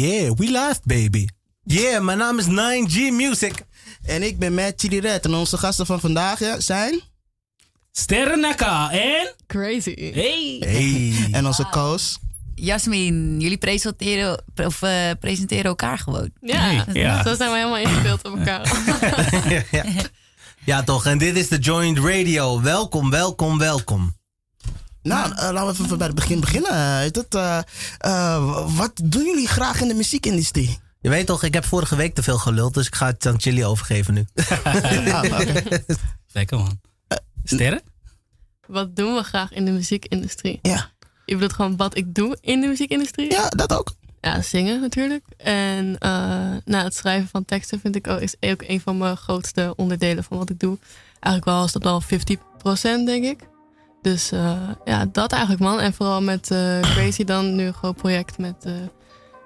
Yeah, we live, baby. Yeah, mijn naam is 9G Music. En ik ben Matt Chili Red. En onze gasten van vandaag zijn... Sterrenaka en... Crazy. Hey. Hey. En onze Koos. Jasmin, jullie presenteren, of, uh, presenteren elkaar gewoon. Ja, hey, ja, zo zijn we helemaal ingespeeld op elkaar. ja. ja, toch. En dit is de Joint Radio. Welkom, welkom, welkom. Nou, uh, laten we even bij het begin beginnen. Uh, uh, wat doen jullie graag in de muziekindustrie? Je weet toch, ik heb vorige week te veel geluld, dus ik ga het aan Chili overgeven nu. ah, okay. Lekker man. Sterren? Wat doen we graag in de muziekindustrie? Ja. Je bedoelt gewoon wat ik doe in de muziekindustrie? Ja, dat ook. Ja, zingen natuurlijk. En uh, nou, het schrijven van teksten vind ik ook, is ook een van mijn grootste onderdelen van wat ik doe. Eigenlijk wel is dat al 50% denk ik. Dus uh, ja, dat eigenlijk man. En vooral met uh, Crazy dan nu een groot project met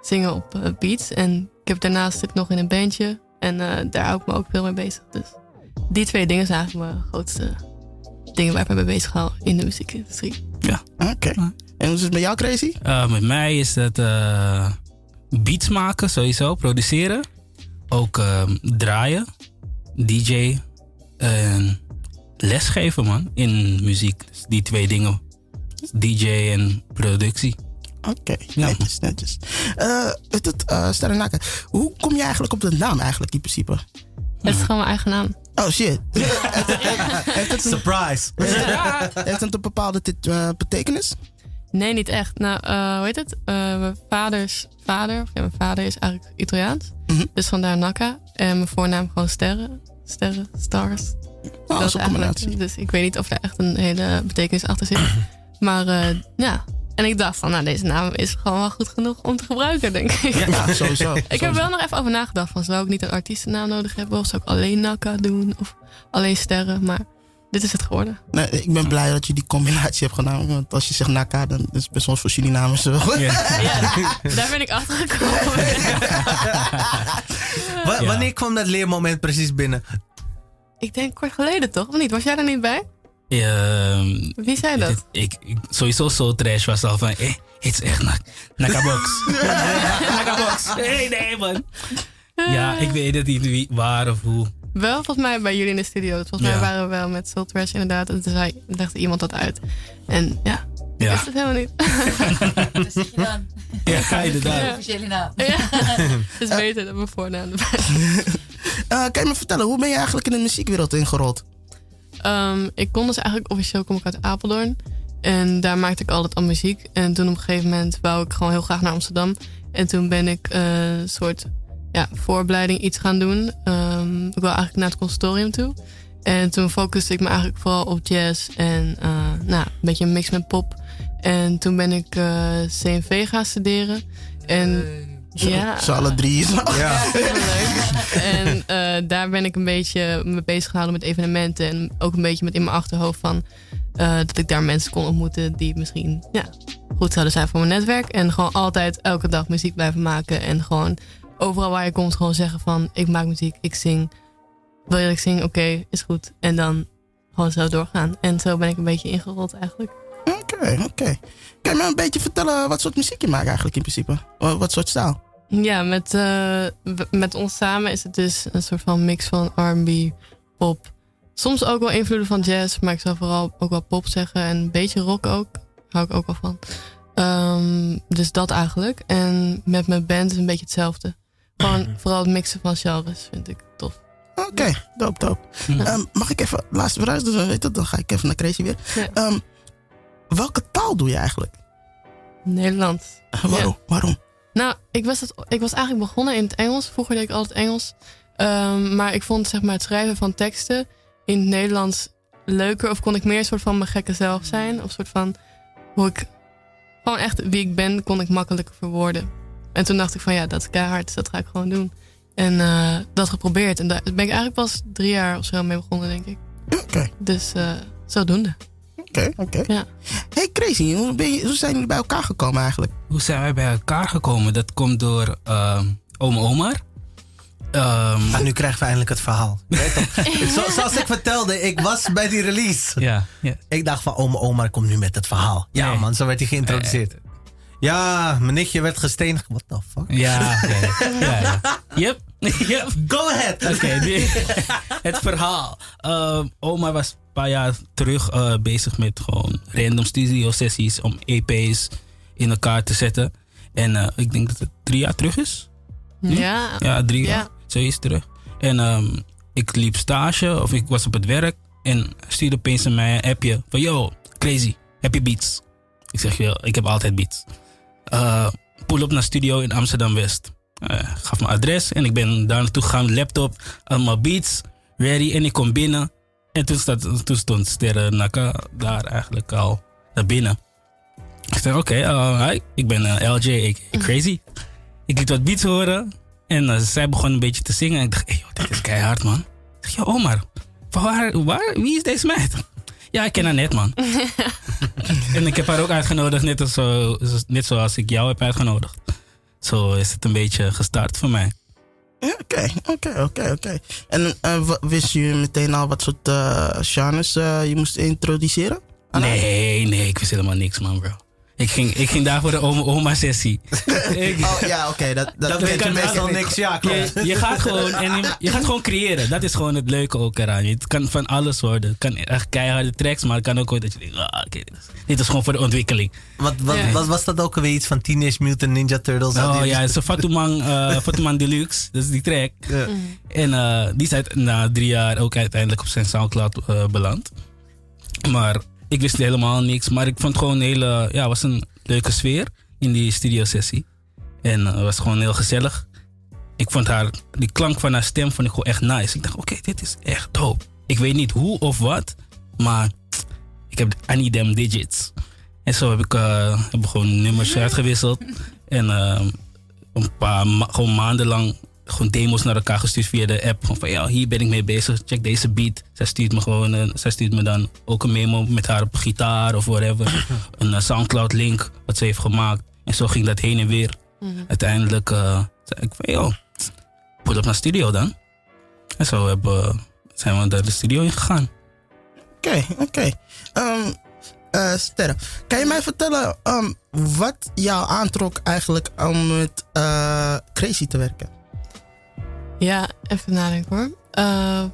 zingen op beats. En ik heb daarnaast zit nog in een bandje. En daar hou ik me ook veel mee bezig. Dus die twee dingen zijn eigenlijk mijn grootste dingen waar ik me mee bezig hou in de muziekindustrie. Ja. Oké. Okay. En hoe is het met jou, Crazy? Uh, met mij is het uh, beats maken, sowieso, produceren. Ook uh, draaien, DJ en lesgeven, man, in muziek. Dus die twee dingen. DJ en productie. Oké, okay, ja. netjes, netjes. het, het, hoe kom je eigenlijk op de naam eigenlijk in principe? Het is gewoon mijn eigen naam. Oh shit. Surprise. Heeft het een bepaalde betekenis? Nee, niet echt. Nou, uh, hoe heet het? Uh, mijn vaders vader, of ja, mijn vader is eigenlijk Italiaans. Mm -hmm. Dus vandaar Naka. En mijn voornaam gewoon Sterren. Sterren, Stars. Oh, dat is een combinatie. Dus ik weet niet of er echt een hele betekenis achter zit. maar uh, ja. En ik dacht van, nou, deze naam is gewoon wel goed genoeg om te gebruiken, denk ik. Ja, sowieso. ik heb wel nog even over nagedacht van, zou ik niet een artiestennaam nodig hebben? Of zou ik alleen Naka doen? Of alleen Sterren? Maar dit is het geworden. Nee, ik ben blij dat je die combinatie hebt gedaan. Want als je zegt Naka, dan is het best wel voor Surinamers. Ja. ja, daar ben ik achter gekomen. ja. Wanneer kwam dat leermoment precies binnen? Ik denk kort geleden toch? Of niet? Was jij er niet bij? Uh, Wie zei dat? Ik, ik, sowieso zo trash was al van, eh, het is echt nak, Nakabox. Nakabox. Nee, nee man. Ja, ik weet het niet wie, waar of hoe. Wel volgens mij bij jullie in de studio. Volgens ja. mij waren we wel met Soul Trash inderdaad. En toen zei, legde iemand dat uit. En ja, ik ja. wist het helemaal niet. Wat zeg je dan? Ja, inderdaad. Ja. Officiële naam. Ja. Het is beter dan mijn voornaam erbij. uh, kan je me vertellen, hoe ben je eigenlijk in de muziekwereld ingerold? Um, ik kon dus eigenlijk officieel kom ik uit Apeldoorn. En daar maakte ik altijd al muziek. En toen op een gegeven moment wou ik gewoon heel graag naar Amsterdam. En toen ben ik een uh, soort ja, voorbereiding iets gaan doen. Um, ik wil eigenlijk naar het conservatorium toe. En toen focuste ik me eigenlijk vooral op jazz en uh, nou, een beetje een mix met pop. En toen ben ik uh, CNV gaan studeren. En Zo, ja, Ze alle drie. Ja. leuk. En uh, daar ben ik een beetje mee bezig gehouden met evenementen. En ook een beetje met in mijn achterhoofd van uh, dat ik daar mensen kon ontmoeten die misschien ja, goed zouden zijn voor mijn netwerk. En gewoon altijd elke dag muziek blijven maken. En gewoon overal waar je komt gewoon zeggen van ik maak muziek, ik zing. Wil je dat ik zing? Oké, okay, is goed. En dan gewoon zo doorgaan. En zo ben ik een beetje ingerold eigenlijk. Oké, okay, oké. Okay. Kan je me een beetje vertellen wat soort muziek je maakt eigenlijk in principe? Wat soort stijl? Ja, met, uh, met ons samen is het dus een soort van mix van R&B, pop. Soms ook wel invloeden van jazz, maar ik zou vooral ook wel pop zeggen. En een beetje rock ook. Hou ik ook wel van. Um, dus dat eigenlijk. En met mijn band is een beetje hetzelfde. Gewoon vooral het mixen van genres vind ik tof. Oké, okay, doop, doop. Ja. Um, mag ik even, laatste vraag, dus weet het, dan ga ik even naar Crazy weer. Ja. Um, welke taal doe je eigenlijk? Nederlands. Uh, waarom? Ja. waarom? Nou, ik was, het, ik was eigenlijk begonnen in het Engels. Vroeger deed ik altijd Engels. Um, maar ik vond zeg maar, het schrijven van teksten in het Nederlands leuker. Of kon ik meer een soort van mijn gekke zelf zijn. Of soort van hoe ik gewoon echt wie ik ben, kon ik makkelijker verwoorden. En toen dacht ik van ja, dat is keihard, dus dat ga ik gewoon doen. En uh, dat geprobeerd. En daar ben ik eigenlijk pas drie jaar of zo mee begonnen, denk ik. Oké. Okay. Dus uh, zodoende. Oké, okay, oké. Okay. Ja. Hey Crazy, hoe, ben je, hoe zijn jullie bij elkaar gekomen eigenlijk? Hoe zijn wij bij elkaar gekomen? Dat komt door uh, oom Omar. Um, maar nu krijgen we eindelijk het verhaal. Zo, zoals ik vertelde, ik was bij die release. Ja, ja. Ik dacht van, oma Omar komt nu met het verhaal. Ja Nee. man, zo werd hij geïntroduceerd. Ja, mijn nichtje werd gestenigd. What the fuck? Ja, oké. ja, ja. Yep. yep. Go ahead! Oké, het verhaal. Ehm, oma was een paar jaar terug eh, bezig met gewoon random studio sessies om EP's in elkaar te zetten. En eh, ik denk dat het drie jaar terug is. Ja. Ja, drie Ja. jaar. Zo is terug. En ehm, ik liep stage of ik was op het werk en stuurde opeens aan mij een appje van yo, crazy, heb je beats? Ik zeg je, ik heb altijd beats. Eh pull op naar studio in Amsterdam West. Eh, gaf mijn adres en ik ben daar naartoe gegaan, laptop, allemaal beats, ready en ik kom binnen. En toen, staat, toen stond Sterren Naka daar eigenlijk al naar binnen. Ik zei, oké, eh, hi, ik ben eh, LJ, ik, crazy. Ik liet wat beats horen en eh, zij begon een beetje te zingen. En ik dacht, hey, joh, dit is keihard, man. Ik zeg, ja, Omar, waar, wie is deze meid? Ja, ik ken haar net, man. en ik heb haar ook uitgenodigd, net, als, zo- net zoals ik jou heb uitgenodigd. Zo is het een beetje gestart voor mij. Oké, oké, oké, oké. En wa- wist je meteen al wat soort genres eh, je moest introduceren? Nee, nee, ik wist helemaal niks, man, bro. Ik ging, ik ging daar voor de oma- oma-sessie. Oh ja, oké. dat, dat, Dat weet meestal niks. Ja, klopt. Je, je gaat gewoon en je, je gaat gewoon creëren. Dat is gewoon het leuke ook eraan. Het kan van alles worden. Het kan echt keiharde tracks, maar het kan ook ooit dat je denkt, ah, oké, dit, is- gewoon voor de ontwikkeling. Wat, wat, Ja. wat was dat ook alweer iets van Teenage Mutant Ninja Turtles? Oh ja, het is Fatuman, eh Fatuman Deluxe. Dat is die track. Ja. En eh, die is uit- na drie jaar ook uiteindelijk op zijn Soundcloud eh, beland. Maar ik wist helemaal niks. Maar ik vond gewoon een hele, ja, was een leuke sfeer in die studio sessie. En eh, het was gewoon heel gezellig. Ik vond haar, die klank van haar stem vond ik gewoon echt nice. Ik dacht, oké, dit is echt dope. Ik weet niet hoe of wat, maar ik heb need them digits. En zo heb ik eh, heb ik gewoon nummers uitgewisseld. En eh, een paar ma- gewoon maandenlang gewoon demos naar elkaar gestuurd via de app. Gewoon van ja, hier ben ik mee bezig. Check deze beat. Zij stuurt me gewoon, eh, zij stuurt me dan ook een memo met haar gitaar of whatever. een eh, Soundcloud link wat ze heeft gemaakt. En zo ging dat heen en weer. Uiteindelijk eh, zei ik van joh, pull op naar studio dan. En zo hebben, zijn we naar de studio ingegaan. Oké, oké. Ehm, eh, Sterren, kan je mij vertellen ehm, wat jou aantrok eigenlijk om met eh, Crazy te werken? Ja, even nadenken hoor. Eh,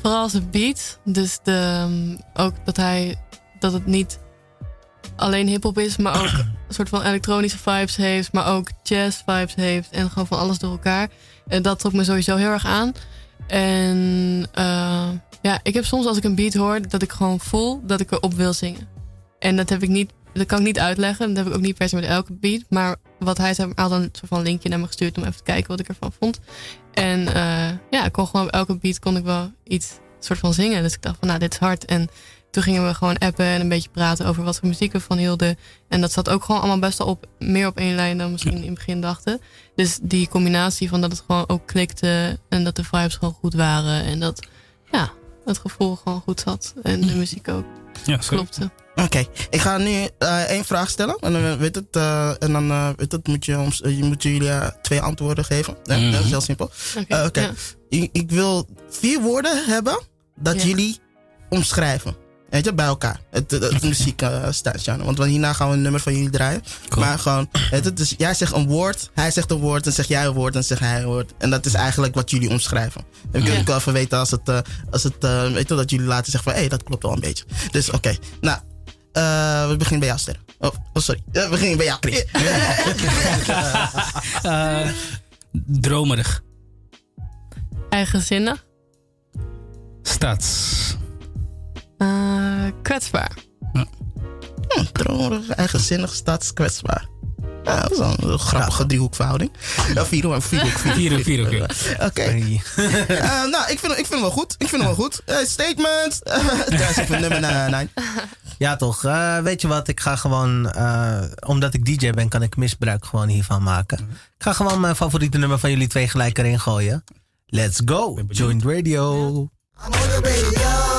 vooral zijn beat. Dus de, ehm, ook dat hij dat het niet alleen hip-hop is, maar ook een soort van elektronische vibes heeft, maar ook jazz vibes heeft en gewoon van alles door elkaar. En dat trok me sowieso heel erg aan. En eh, ja, ik heb soms als ik een beat hoor, dat ik gewoon voel dat ik erop wil zingen. En dat heb ik niet, dat kan ik niet uitleggen. Dat heb ik ook niet per se met elke beat. Maar wat hij zei, had een soort van linkje naar me gestuurd om even te kijken wat ik ervan vond. En eh, ja, ik kon gewoon op elke beat kon ik wel iets soort van zingen. Dus ik dacht van nou, dit is hard. En toen gingen we gewoon appen en een beetje praten over wat voor muziek we van hielden. En dat zat ook gewoon allemaal best wel op, meer op één lijn dan misschien in het begin dachten. Dus die combinatie van dat het gewoon ook klikte en dat de vibes gewoon goed waren. En dat ja, het gevoel gewoon goed zat. En de muziek ook Ja, sorry. klopte. Oké, ik ga nu eh, één vraag stellen. En dan, weet het, eh, en dan eh, weet het, moet, je, ons- eh, je moet jullie eh, twee antwoorden geven. Ja, Mhm. Dat is heel simpel. Oké, Eh, ja. Ik, ik wil vier woorden hebben dat Ja. jullie omschrijven. Weet je, bij elkaar. Het, het, het muziek eh, stijlgenre. Want hierna gaan we een nummer van jullie draaien. Cool. Maar gewoon, weet je, dus jij zegt een woord, hij zegt een woord, dan zeg jij een woord, dan zegt hij een woord. En dat is eigenlijk wat jullie omschrijven. En ik wil Ja. ook wel even weten als het, eh, als het eh, weet je, dat jullie laten zeggen van, hé, hey, dat klopt wel een beetje. Dus oké, nou, eh, we beginnen bij jou, Sterren. Oh, oh sorry. We beginnen bij jou, Chris. Eh, dromerig. Eigenzinnig. Stads. Eh, kwetsbaar. Hm, dromerig, eigenzinnig, stadskwetsbaar. Ja, dat is wel een grappige driehoekverhouding. Ja, vierhoek, vierhoek, vierhoek. Vier, vier, vier. Oké. Eh, nou, ik vind, ik vind hem wel goed. Ik vind hem wel goed. Eh, statement. Daar is even nummer 9. Ja, toch. Eh, weet je wat? Ik ga gewoon, eh, omdat ik DJ ben, kan ik misbruik gewoon hiervan maken. Ik ga gewoon mijn favoriete nummer van jullie twee gelijk erin gooien. Let's go. Joint Radio. I'm on the radio,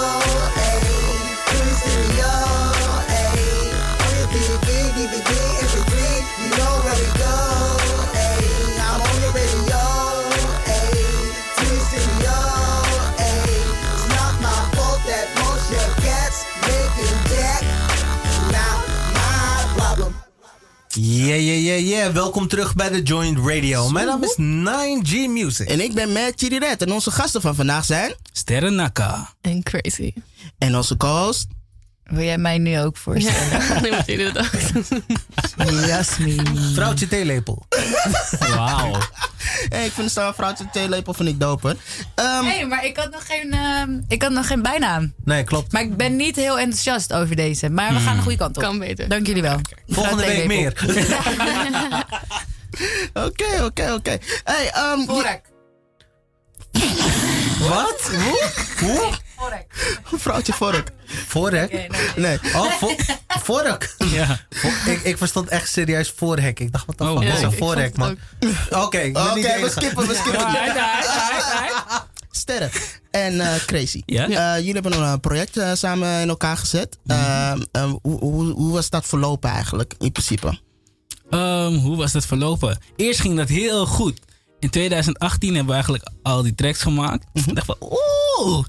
Yeah, yeah, yeah, yeah. Welkom terug bij de Joint Radio. Mijn naam is 9G Music. En ik ben Matt Chiriret en onze gasten van vandaag zijn... Sterren Naka. En crazy. En onze co-host... Wil jij mij nu ook voorstellen? Ja, nee, moet jullie dat ook. Jasmin. Vrouwtje theelepel. Wauw. Hey, ik vind de vrouwtje theelepel vind ik doper. Ehm Hé, maar ik had, nog geen, ehm, ik had nog geen bijnaam. Nee, klopt. Maar ik ben niet heel enthousiast over deze. Maar we gaan de goede kant op. Kan beter. Dank jullie wel. Volgende week meer. Oké, oké, oké. Hey, ehm, Vork. Wat? Hoe? Hoe? Vork. vrouwtje vork. Voorhek? Oké, nee. Nee. Oh, vo voorhek. Ja. Ik, ik verstond echt serieus voorhek. Ik dacht, wat de Oh, is een voorhek, man? Oké, de we skippen, we skippen. Ja. Sterren en eh, Crazy. Ja? Eh, jullie hebben een eh, project samen in elkaar gezet. Ehm, ehm, hoe, hoe, hoe was dat verlopen eigenlijk, in principe? Ehm, hoe was dat verlopen? Eerst ging dat heel goed. In 2018 hebben we eigenlijk al die tracks gemaakt. Ik dacht van, oeh,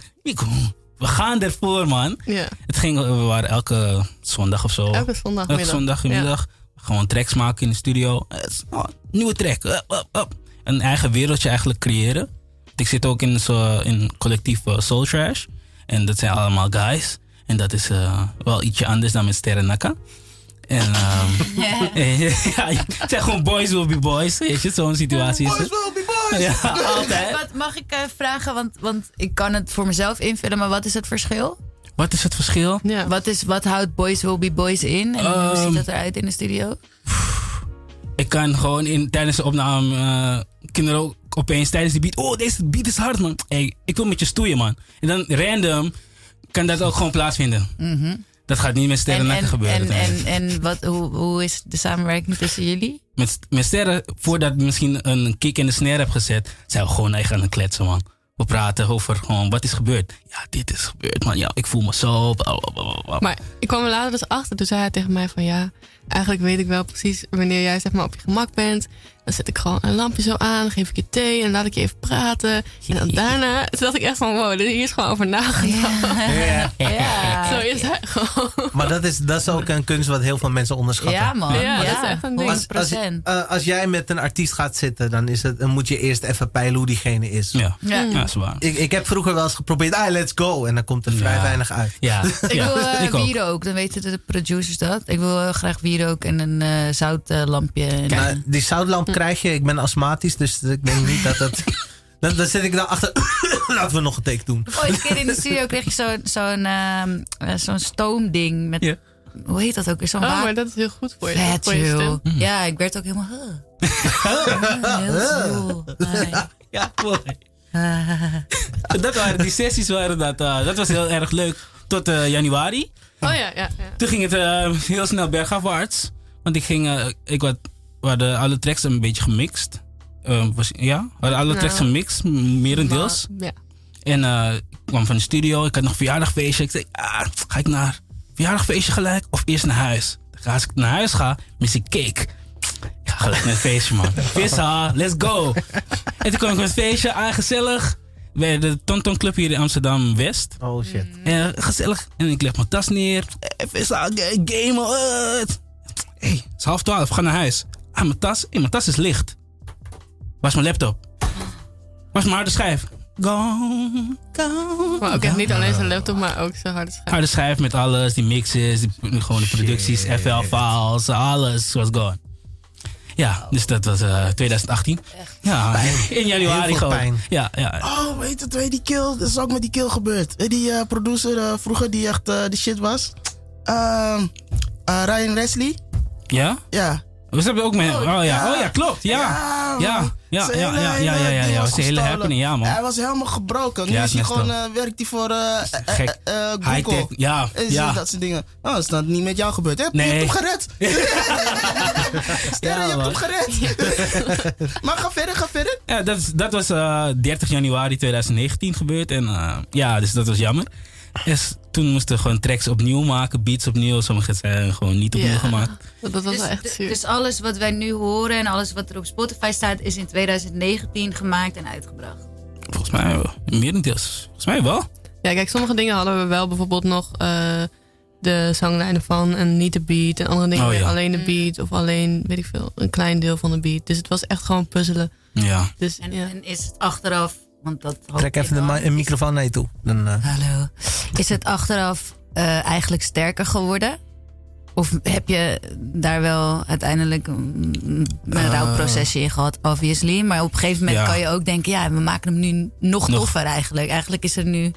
we gaan ervoor, man. Ja, Het ging, we waren elke zondag of zo. elke zondagmiddag. Elke zondagmiddag. Gewoon tracks maken in de studio. Oh, nieuwe track. Up, up, up. Een eigen wereldje eigenlijk creëren. Ik zit ook in zo'n in collectief eh, Soul Trash. En dat zijn allemaal guys. En dat is eh, wel ietsje anders dan met Sterren En ehm, ja, het zijn gewoon boys will be boys. Weet je, zo'n situatie is het. will be boys! Ja, altijd. Wat mag ik eh, vragen? Want, want ik kan het voor mezelf invullen, maar wat is het verschil? Wat is het verschil? Ja. Wat, is, wat houdt Boys Will Be Boys in? En hoe Ehm, ziet dat eruit in de studio? Ik kan gewoon in, tijdens de opname eh, kinderen ook opeens tijdens die beat. Oh, deze beat is hard, man. Hey, ik wil met je stoeien, man. En dan random kan dat ook gewoon plaatsvinden. Dat gaat niet met sterren Mhm. En, nakken en, gebeuren. en, en, en wat, hoe, hoe is de samenwerking tussen jullie? met, met sterren, voordat ik misschien een kick in de snare heb gezet, zijn we gewoon echt aan het kletsen, man. We praten over gewoon wat is gebeurd. Ja, dit is gebeurd, man. Ja, ik voel me zo. Maar ik kwam er later dus achter. Toen zei hij tegen mij van ja, eigenlijk weet ik wel precies wanneer jij zeg maar op je gemak bent. Dan zet ik gewoon een lampje zo aan, geef ik je thee en laat ik je even praten. En dan daarna, toen dacht ik echt van wow, hier is gewoon over nagedacht. Ja. Ja, Zo is hij gewoon. Maar dat is, dat is ook een kunst wat heel veel mensen onderschatten. ja man. Ja, Ja, dat is echt een ding. 100%. Als, als, eh, als jij met een artiest gaat zitten, dan, is het, dan moet je eerst even peilen hoe diegene is. Ja, Ja. ja, is waar. Ik, ik heb vroeger wel eens geprobeerd, ah, let's go. En dan komt er vrij Ja. weinig uit. Ja, Ik wil ik ook. dan weten de producers dat. Ik wil heel graag wierook en een eh, zoutlampje. en die zoutlamp krijg je, ik ben astmatisch, dus ik denk niet dat dat... Dan, dan zit ik dan achter, laten we nog een take doen. Ooit een keer in de studio kreeg je zo'n zo'n ehm, eh, zo'n stoomding met... Hoe heet dat ook? Zo'n Oh, maar dat is heel goed voor je. Vet, voor je. Ja, ik werd ook helemaal... huh. Heel. Ja, mooi. dat waren die sessies, waren dat, eh, dat was heel erg leuk. Tot eh, januari. Oh ja, ja, ja. Toen ging het eh, heel snel bergafwaarts. Want ik ging, eh, ik had, we hadden alle tracks een beetje gemixt. Eh, was, ja, we hadden alle Nou. tracks gemixt, merendeels. Ja. En ik kwam van de studio, ik had nog een verjaardagfeestje. Ik zei, ah, ga ik naar verjaardagfeestje gelijk of eerst naar huis? Als ik naar huis ga, mis ik cake. Ik ga gelijk naar het feestje, man. Vissa, let's go. En toen kwam ik met het feestje, ah, gezellig. Bij de Tonton Club hier in Amsterdam-West. Oh shit. En gezellig. En ik leg mijn tas neer. Hey, Vissa, ga- game uit. Hé, hey, het is half twaalf, we gaan naar huis. Ah, mijn tas. Hey, mijn tas is licht. Waar is mijn laptop? Waar is mijn harde schijf? Gone, gone. Maar ook echt niet alleen zijn laptop, maar ook zijn harde schijf. Harde schijf met alles, die mixes, die, gewoon de producties, FL-files, alles was gone. Ja, dus dat was eh 2018. Ja, in januari Heel veel gewoon. pijn. Ja, ja. Oh, weet het, weet die kill. Dat is ook met die kill gebeurd. Die eh, producer eh, vroeger die echt eh, de shit was? Ehm eh, Ryan Wesley? Ja? Ja. We hebben ook met. Oh ja, ja. oh ja, klopt. Ja. Ja, ja, ja, ja, ja, ja, ja, ja. was hele happening, ja, man. Hij was helemaal gebroken. Nu is hij is gewoon, eh, werkt hij voor eh, eh, Gek. Google. Ja, ja. dat soort dingen. Oh, is dat niet met jou gebeurd? Heb je Nee. hebt hem gered? Sterren, je hebt hem gered. maar ga verder, ga verder. Ja, dat, is- dat was eh 30 januari 2019 gebeurd. En ja, dus dat was jammer. Dus toen moesten we gewoon tracks opnieuw maken, beats opnieuw. Sommige zijn gewoon niet opnieuw Ja. gemaakt. Dat, dat was Dus, wel echt zuur. dus alles wat wij nu horen en alles wat er op Spotify staat, is in 2019 gemaakt en uitgebracht. Volgens mij wel. Merendeels. Volgens mij wel. Ja, kijk, sommige dingen hadden we wel bijvoorbeeld nog. eh, de zanglijnen van en niet de beat. En andere dingen Oh, ja. alleen de beat. Of alleen, weet ik veel, een klein deel van de beat. Dus het was echt gewoon puzzelen. Ja. Dus En, ja. en is het achteraf, want dat Trek ik even de microfoon naar je toe. Dan, eh, Hallo. Is het achteraf eh, eigenlijk sterker geworden? Of heb je daar wel uiteindelijk een, een Eh. rouwprocesje in gehad, obviously. Maar op een gegeven moment Ja. kan je ook denken, ja, we maken hem nu nog, Nog. toffer eigenlijk. Eigenlijk is er nu...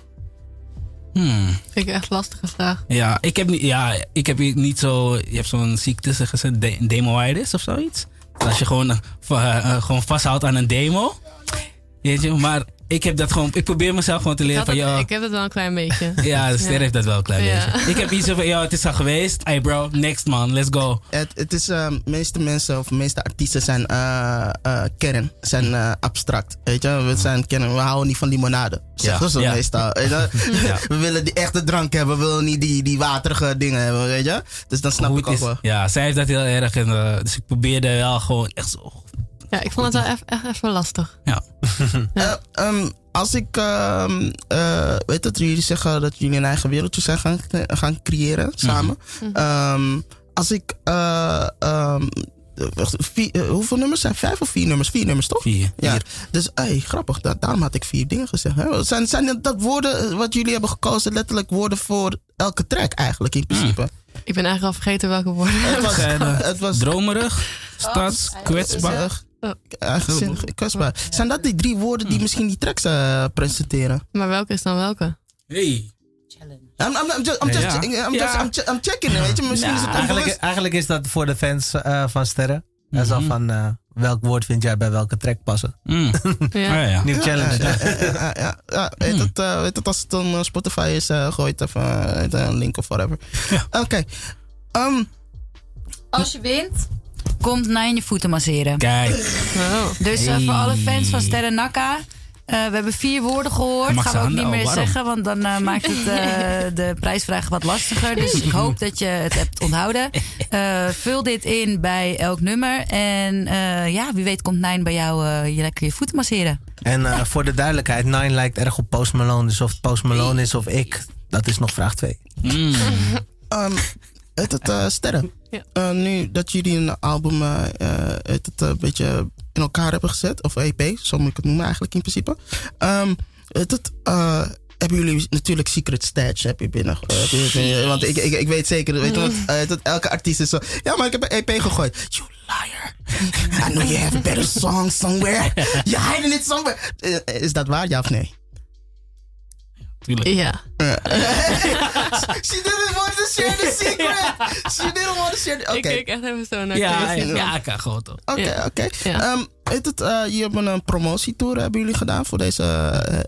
Hmm. vind ik echt lastige vraag. Ja, ik heb niet, ja, ik heb niet zo. Je hebt zo'n ziekte, zeggen ze, de, demoitis of zoiets. Als je gewoon, gewoon vasthoudt aan een demo. Weet je, maar ik heb dat gewoon. Ik probeer mezelf gewoon te leren van, ja. ik heb het wel een klein beetje. Ja, de ster Ja. heeft dat wel een klein Ja. beetje. Ik heb iets van, ja, het is al geweest. Hey bro, next man, let's go. Het, het is, eh, meeste mensen of meeste artiesten zijn eh, eh, kern, zijn eh, abstract. Weet je, we zijn kern, we houden niet van limonade. Zeggen ze ja. meestal. Weet je? Ja. We willen die echte drank hebben, we willen niet die, die waterige dingen hebben, weet je. Dus dan snap Hoe ik het ook is. wel. Ja, zij heeft dat heel erg. En, dus ik probeerde wel gewoon echt zo. Ja, ik vond het wel echt, even lastig. Ja. Eh, ehm, als ik, ehm, eh, weet dat jullie zeggen dat jullie een eigen wereldje zijn gaan, gaan creëren samen. Ehm, als ik, eh, wacht, vier- hoeveel nummers zijn? Vijf of vier nummers? Vier nummers toch? Vier. Ja, Vier. dus hey, grappig. Da- daarom had ik vier dingen gezegd. Hè? Zijn, zijn dat woorden wat jullie hebben gekozen letterlijk woorden voor elke track eigenlijk in principe? Ik ben eigenlijk al vergeten welke woorden. Het was, Zijn, het was Dromerig, stads, kwetsbaar. Eh, eigenzinnig, kwetsbaar. Zijn dat die drie woorden die misschien die tracks eh, presenteren? Maar welke is dan welke? Hey. I'm, I'm, I'm just, I'm just. I'm just. I'm, che- I'm checking, weet je. Misschien Ja, is het eigenlijk, onbewust. eigenlijk is dat voor de fans eh, van Sterren. Dat is al Mhm. van eh, welk woord vind jij bij welke track passen. Mm. Ja. Ja. Nieuw challenge. Ja, ja, ja, ja, ja. Weet, het, eh, weet het, als het een Spotify is, eh gooi het even eh, een link of whatever. Oké. Ehm, Als je wint, komt Nine je voeten masseren. Kijk, Oh. Dus Hey. voor alle fans van Sterren Nakka... eh, we hebben vier woorden gehoord. Mag Gaan ze we ook handen? niet Oh, meer waarom? zeggen, want dan eh, maakt het eh, de prijsvraag wat lastiger. Dus ik hoop dat je het hebt onthouden. Eh, vul dit in bij elk nummer. En eh, ja, wie weet komt Nijn bij jou je lekker je voeten masseren. En eh, voor de duidelijkheid, Nine lijkt erg op Post Malone. Dus of het Post Malone is of ik, dat is nog vraag 2. Mm. ehm, het eh, Sterren. Ja. Eh, nu dat jullie een album eh, eh, het, een beetje in elkaar hebben gezet, of EP, zo moet ik het noemen eigenlijk in principe. Ehm, het, hebben jullie natuurlijk Secret Stash heb je binnen. want ik, ik, ik weet zeker, weet je, want, heet het, elke artiest is zo. Ja, maar ik heb een EP gegooid. You liar. I know you have a better song somewhere. You're hiding it somewhere. Is dat waar, ja of nee? Tuurlijk. Ja. She didn't want to share the secret. She didn't want to share the... Oké. Ik keek echt even zo naar Ja, ja, ja, ik kan gewoon toch. Oké, Ja. oké. Ja. Ehm, weet het, eh, je hebt een promotietour hebben jullie gedaan voor deze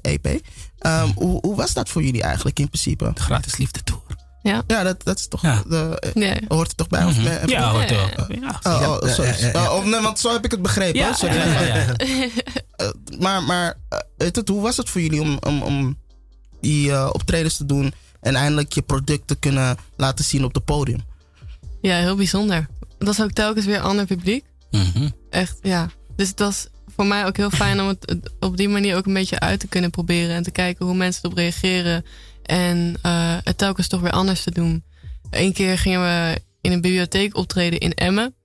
eh, EP. Ehm, hoe, hoe was dat voor jullie eigenlijk in principe? Gratis liefde tour. Ja, dat, dat is toch. Ja. De, eh, Ja. hoort er toch bij? Of, Mhm. eh, Ja, hoort er Ja. wel. Ja. Oh, oh, Ja, sorry. ja, ja, ja. Oh, nee, want zo heb ik het begrepen. Ja. Sorry. ja, ja, ja. Eh, maar maar het, hoe was het voor jullie om, om, om die eh, optredens te doen en eindelijk je product te kunnen laten zien op het podium? ja, heel bijzonder. Dat is ook telkens weer een ander publiek. Mhm. Echt, ja. Dus het was voor mij ook heel fijn om het op die manier ook een beetje uit te kunnen proberen. En te kijken hoe mensen erop reageren. En eh, het telkens toch weer anders te doen. Eén keer gingen we in een bibliotheek optreden in Emmen.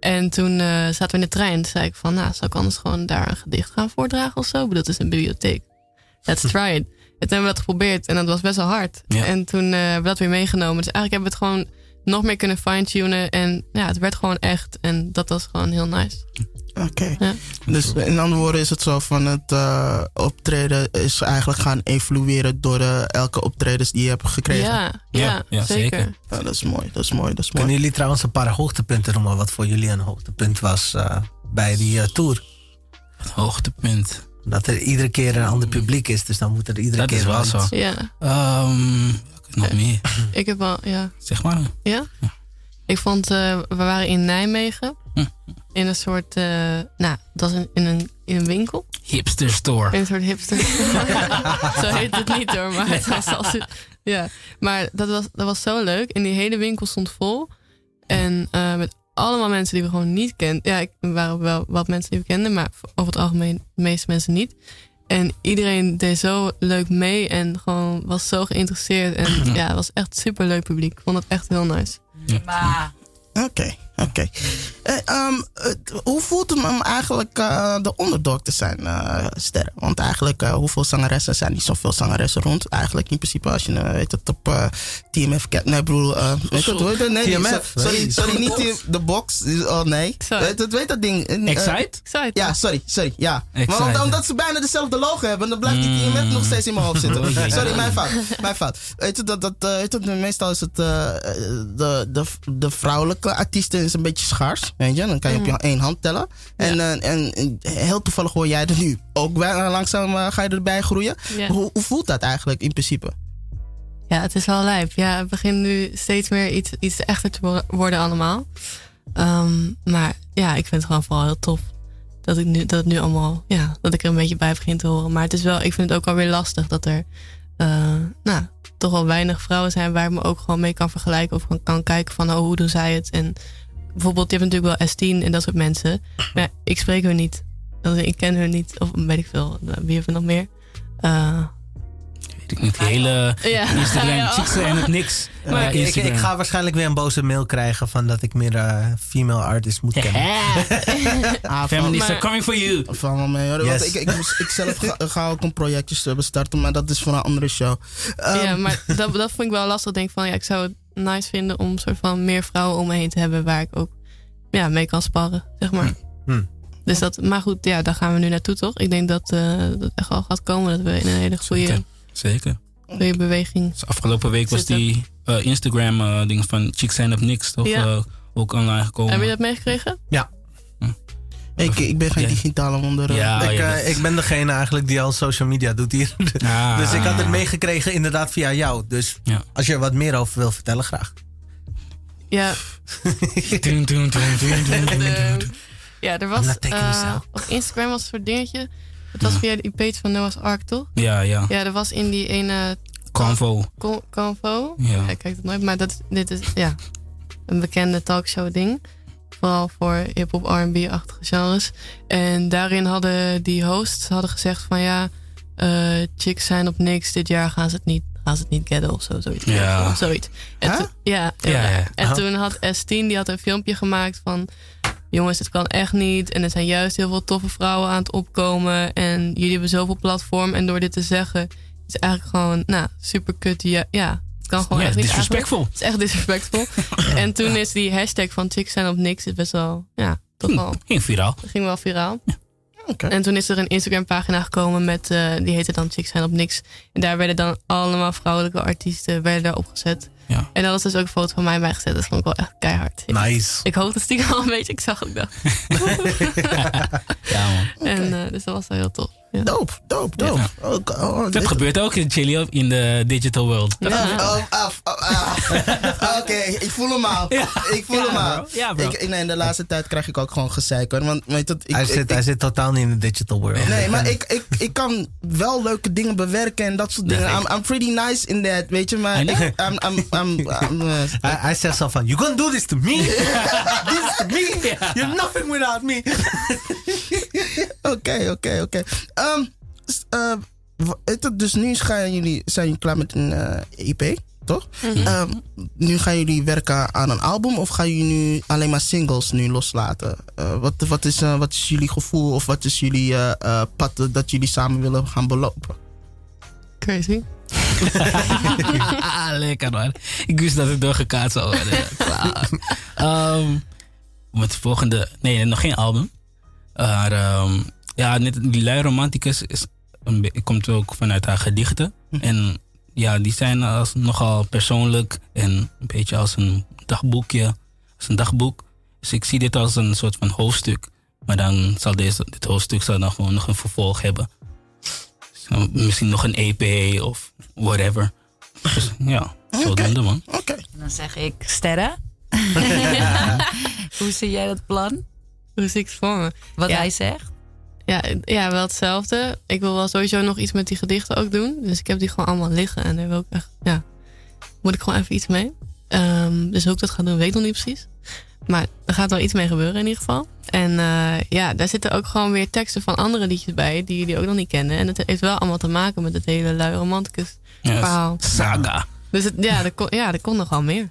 En toen eh, zaten we in de trein. Toen zei ik van, nou, zou ik anders gewoon daar een gedicht gaan voordragen of zo? Ik bedoel, het is een bibliotheek. Let's try it. Toen hebben we dat geprobeerd en dat was best wel hard. Ja. En toen eh, hebben we dat weer meegenomen. Dus eigenlijk hebben we het gewoon nog meer kunnen fine-tunen. En ja, het werd gewoon echt. En dat was gewoon heel nice. Oké. Ja. Dus in andere woorden is het zo van het eh, optreden is eigenlijk gaan evolueren door de, elke optredens die je hebt gekregen. Ja, ja, zeker. zeker. Ja, dat is mooi, dat is mooi, dat is mooi. Kunnen jullie trouwens een paar hoogtepunten noemen? Wat voor jullie een hoogtepunt was eh, bij die eh, tour? Het hoogtepunt. Dat er iedere keer een ander publiek is. Dus dan moet er iedere Dat keer is wel zo. Ja, Ehm, welke nog meer? ik heb wel, ja. Zeg maar. Ja? Ik vond, eh, we waren in Nijmegen. Hm. In een soort, eh, nou, dat was in, in, een, in een winkel. Hipster store. In een soort hipster. zo heet het niet hoor, maar het was als, ja. Maar dat was, dat was zo leuk. En die hele winkel stond vol. En eh, met allemaal mensen die we gewoon niet kenden. Ja, ik, er waren wel wat mensen die we kenden, maar over het algemeen de meeste mensen niet. En iedereen deed zo leuk mee en gewoon was zo geïnteresseerd. En ja, het was echt super leuk publiek. Ik vond het echt heel nice. Maar Oké, oké. Eh, ehm, het- hoe voelt het om eigenlijk eh, de underdog te zijn, eh Sterren? Want eigenlijk, eh, hoeveel zangeressen zijn niet zoveel zangeressen rond? Eigenlijk in principe, als je weet het op eh, TMF kijkt. Nee, eh, weet het, het? Nee, TMF? Sorry, Nee. sorry, niet de box. Oh nee. Weet het, weet dat ding? Excite? Excited? Ja, sorry, sorry, ja. Excite. Maar omdat, omdat ze bijna dezelfde logo hebben, dan blijft die TMF nog steeds in mijn hoofd zitten. Sorry, mijn fout. Mijn fout. Weet je, dat, dat, eh, weet je, meestal is het, de, de, de vrouwelijke artiesten is een beetje schaars, weet je. Dan kan je op je één hand tellen. En, eh, en, en heel toevallig hoor jij er nu ook bij, langzaam eh, ga je erbij groeien. Ja. Hoe, hoe voelt dat eigenlijk in principe? Ja, het is wel lijp. Ja, het begint nu steeds meer iets, iets echter te wo- worden allemaal. Ehm, maar ja, ik vind het gewoon vooral heel tof. Dat ik nu, dat het nu allemaal, ja, dat ik er een beetje bij begin te horen. Maar het is wel, ik vind het ook alweer lastig dat er, eh, nou, toch wel weinig vrouwen zijn waar ik me ook gewoon mee kan vergelijken. Of kan, kan kijken van, oh, hoe doen zij het? En bijvoorbeeld, je hebt natuurlijk wel S10 en dat soort mensen. Maar ik spreek hun niet. Ik ken hun niet. Of weet ik veel. Wie heeft er nog meer? Eh, Weet ik niet. Die hele ja. Instagram, Ja. chicks en het niks. Maar Ja, ik, ik, ga waarschijnlijk weer een boze mail krijgen van dat ik meer eh, female artists moet kennen. Ah, Maar- coming for you. Van mee hoor. Yes. ik, ik, moest- ik zelf ga, ga ook een projectje eh, bestarten, maar dat is voor een andere show. Ehm, ja, maar dat, dat vond ik wel lastig. Ik denk van ja, ik zou het nice vinden om soort van meer vrouwen om me heen te hebben waar ik ook ja, mee kan sparren, zeg maar. Hm. Dus dat, maar goed, ja, daar gaan we nu naartoe toch? Ik denk dat eh, dat echt wel gaat komen. Dat we in een hele goede, Zeker. Zeker. goede beweging. Dus afgelopen week was Zitten. die eh, Instagram eh, van Chicks zijn op niks toch Ja. ook online gekomen. Heb je dat meegekregen? Ik, ik ben geen digitale wonder. eh. Ja, ik, ja, eh, dat- ik ben degene eigenlijk die al social media doet hier. Ah. Dus ik had het meegekregen inderdaad via jou. Dus Ja. als je er wat meer over wil vertellen, graag. Ja, ja er was eh, op Instagram was een soort dingetje. Het was via die page van Noah's Ark, toch? Ja, ja. Ja, er was in die ene Convo. con- convo. Ja. Ja, ik kijk het nooit, maar dat, dit is ja, een bekende talkshow ding. Vooral voor hip-hop, RB-achtige genres. En daarin hadden die hosts hadden gezegd van ja, eh, chicks zijn op niks. Dit jaar gaan ze het niet, gaan ze het niet of zo. Zoiets. Ja. Of zoiets. En Huh? toen- ja, Ja, ja. En Huh? toen had S10 die had een filmpje gemaakt van jongens, het kan echt niet. En er zijn juist heel veel toffe vrouwen aan het opkomen. En jullie hebben zoveel platform. En door dit te zeggen, is eigenlijk gewoon, nou, super kut. Ja, ja kan gewoon Ja, echt niet. disrespectful. Het is echt disrespectful. en toen is die hashtag van chicks zijn op niks is best wel, ja, toch wel, Ging viraal. dat ging wel viraal. Oké. En toen is er een Instagram pagina gekomen met, eh, die heette dan Chicks zijn op niks. En daar werden dan allemaal vrouwelijke artiesten werden daar opgezet. Ja. En daar was dus ook een foto van mij bij gezet. Dat vond ik wel echt keihard. Nice. Ik hoopte stiekem al een beetje. Ik zag het wel. Ja, man. En uh, dus dat was wel heel tof. Ja. Doop, doop, doop. Ja. Oh, oh, Dat dit- gebeurt ook in Chili in de digital world. Ja. Oh, af, oh, ah. Oké, ik voel hem al. Ik voel Ja, hem al. bro. Ja, bro. Ik, ik- nee, in de laatste tijd krijg ik ook gewoon gezeik hoor. Want weet ik, hij, ik- zit, ik- hij zit totaal niet in de digital world. Nee, maar ik, ik, ik kan wel leuke dingen bewerken en dat soort dingen. Nee. I'm, I'm pretty nice in that, weet je. Maar ik, I'm, I'm, I'm, I'm, eh, Hij, hij zegt zo van, you gonna do this to me? this is to me? You're nothing without me. Oké, oké, oké. Ehm, eh, je, Dus nu gaan jullie, zijn jullie klaar met een eh, EP, toch? Ehm, nu gaan jullie werken aan een album of gaan jullie nu alleen maar singles nu loslaten? Eh, wat, wat, is, eh, wat is jullie gevoel of wat is jullie eh, eh, pad dat jullie samen willen gaan belopen? Crazy. ah, lekker man. Ik wist dat het doorgekaat zou worden. Klaar. Ehm, met de volgende... Nee, nog geen album. Maar ehm, ja, net, die lui romanticus is een komt ook vanuit haar gedichten. En ja, die zijn als, nogal persoonlijk en een beetje als een dagboekje. Als een dagboek. Dus ik zie dit als een soort van hoofdstuk. Maar dan zal deze, dit hoofdstuk zal dan gewoon nog een vervolg hebben. Zo, misschien nog een EP of whatever. Dus ja, zodoende man. Oké. Dan zeg ik sterren. Hoe zie jij dat plan? Hoe zie ik het voor me? Wat Ja. hij zegt? Ja, ja, wel hetzelfde. Ik wil wel sowieso nog iets met die gedichten ook doen. Dus ik heb die gewoon allemaal liggen. En daar wil ik echt, ja, moet ik gewoon even iets mee. Ehm, dus hoe ik dat ga doen, weet ik nog niet precies. Maar er gaat wel iets mee gebeuren in ieder geval. En eh, ja, daar zitten ook gewoon weer teksten van andere liedjes bij die jullie ook nog niet kennen. En het heeft wel allemaal te maken met het hele lui romanticus verhaal. Saga. Dus het, ja, er kon, ja, er kon nog wel meer.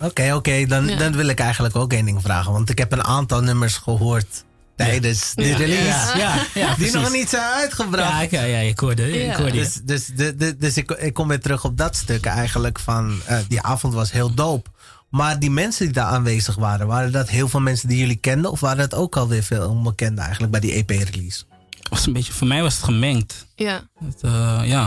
Oké, oké. Dan, Ja. dan wil ik eigenlijk ook één ding vragen. Want ik heb een aantal nummers gehoord tijdens de Ja. release. Ja, ja, ja, Die nog niet zijn uitgebracht. Ja, ja, ja, ik hoorde, ik hoorde je. Dus, dus, de, de- dus ik, ik kom weer terug op dat stuk eigenlijk van... eh, die avond was heel dope. Maar die mensen die daar aanwezig waren... waren dat heel veel mensen die jullie kenden? Of waren dat ook alweer veel onbekenden eigenlijk bij die EP-release? was een beetje, voor mij was het gemengd. Ja. Het, eh, ja.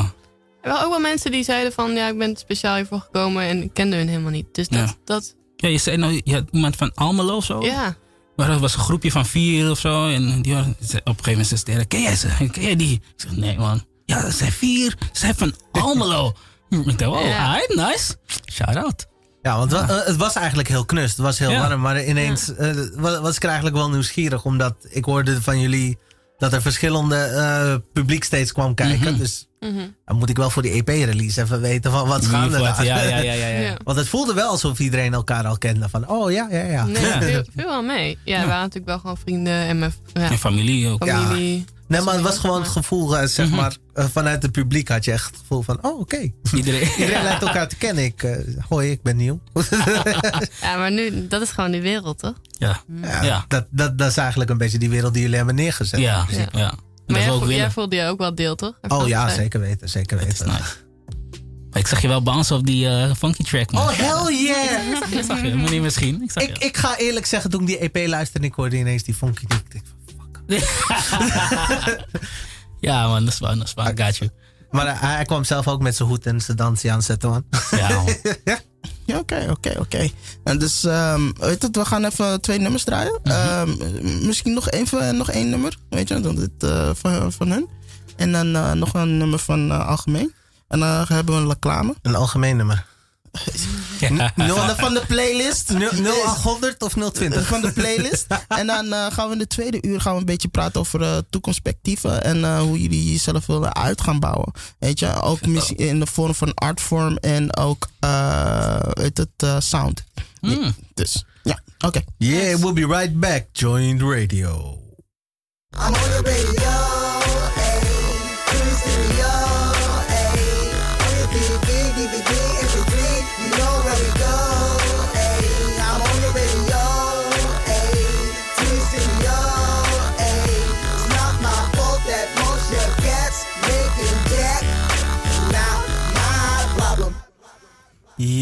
Er waren ook wel mensen die zeiden van ja, ik ben speciaal hiervoor gekomen en ik kende hun helemaal niet. Dus dat, Ja. dat ja, je zei nou, je had iemand van Almelo of zo. ja. Maar dat was een groepje van vier of zo. En die waren, op een gegeven moment zei ze, ken jij ze? Ken jij die? Ik zeg, nee man. Ja, dat zijn vier. Ze zijn van Almelo. ik dacht, oh, nice. Shout out. Ja, want wa- eh, het was eigenlijk heel knus. Het was heel Ja. warm. Maar ineens eh, wa- was ik er eigenlijk wel nieuwsgierig. Omdat ik hoorde van jullie dat er verschillende eh, publiek steeds kwam kijken. Mhm. Dus Mhm. dan moet ik wel voor die EP-release even weten van wat Wat, daar. ja, ja, ja, ja, ja. Ja. Want het voelde wel alsof iedereen elkaar al kende. Van, oh ja, ja, ja. Nee, viel wel mee. Ja, we waren natuurlijk wel gewoon vrienden en mijn En familie ook. familie. Nee, maar het was gewoon het gevoel, eh, zeg Mhm. maar, eh, vanuit het publiek had je echt het gevoel van, oh oké. Iedereen. Iedereen lijkt elkaar te kennen. Ik, eh, hoi, ik ben nieuw. Ja, maar nu, dat is gewoon die wereld, toch? Ja. ja, Ja. Dat, dat, dat is eigenlijk een beetje die wereld die jullie hebben neergezet. Ja, Ja. ja. En Maar dat jij, we ook voel- jij voelde je ook wel deel, toch? Oh ja, zeker weten, zeker Dat is weten. nice. Maar ik zag je wel bouncen op die eh, funky track, man. Oh, hell yeah! Ik zag je, maar niet misschien. Ik zag ik, je. ik ga eerlijk zeggen, toen ik die EP luisterde en ik hoorde ineens die funky dick. Ik dacht van, fuck. ja, man, dat is waar, dat is waar. I got you. Maar eh, hij kwam zelf ook met zijn hoed en zijn dansje aanzetten, man. Ja, man. Ja, oké, oké, oké. En dus, ehm, weet het, we gaan even twee nummers draaien. Ehm, misschien nog, even, nog één nummer, weet je, dan dit, eh, van, van hun. En dan eh, nog een nummer van eh, Algemeen. En dan hebben we een reclame. Een algemeen nummer. Ja. Nul van de playlist? 0800 of 020? Van de playlist. en dan eh, gaan we in de tweede uur gaan we een beetje praten over eh, toekomstperspectieven. En eh, hoe jullie jezelf willen uit gaan bouwen. Weet je, ook misschien in de vorm van artvorm en ook eh, weet het, sound. Mm. Dus, ja, oké. Yeah, we'll be right back. Joined Radio. I'm on the radio,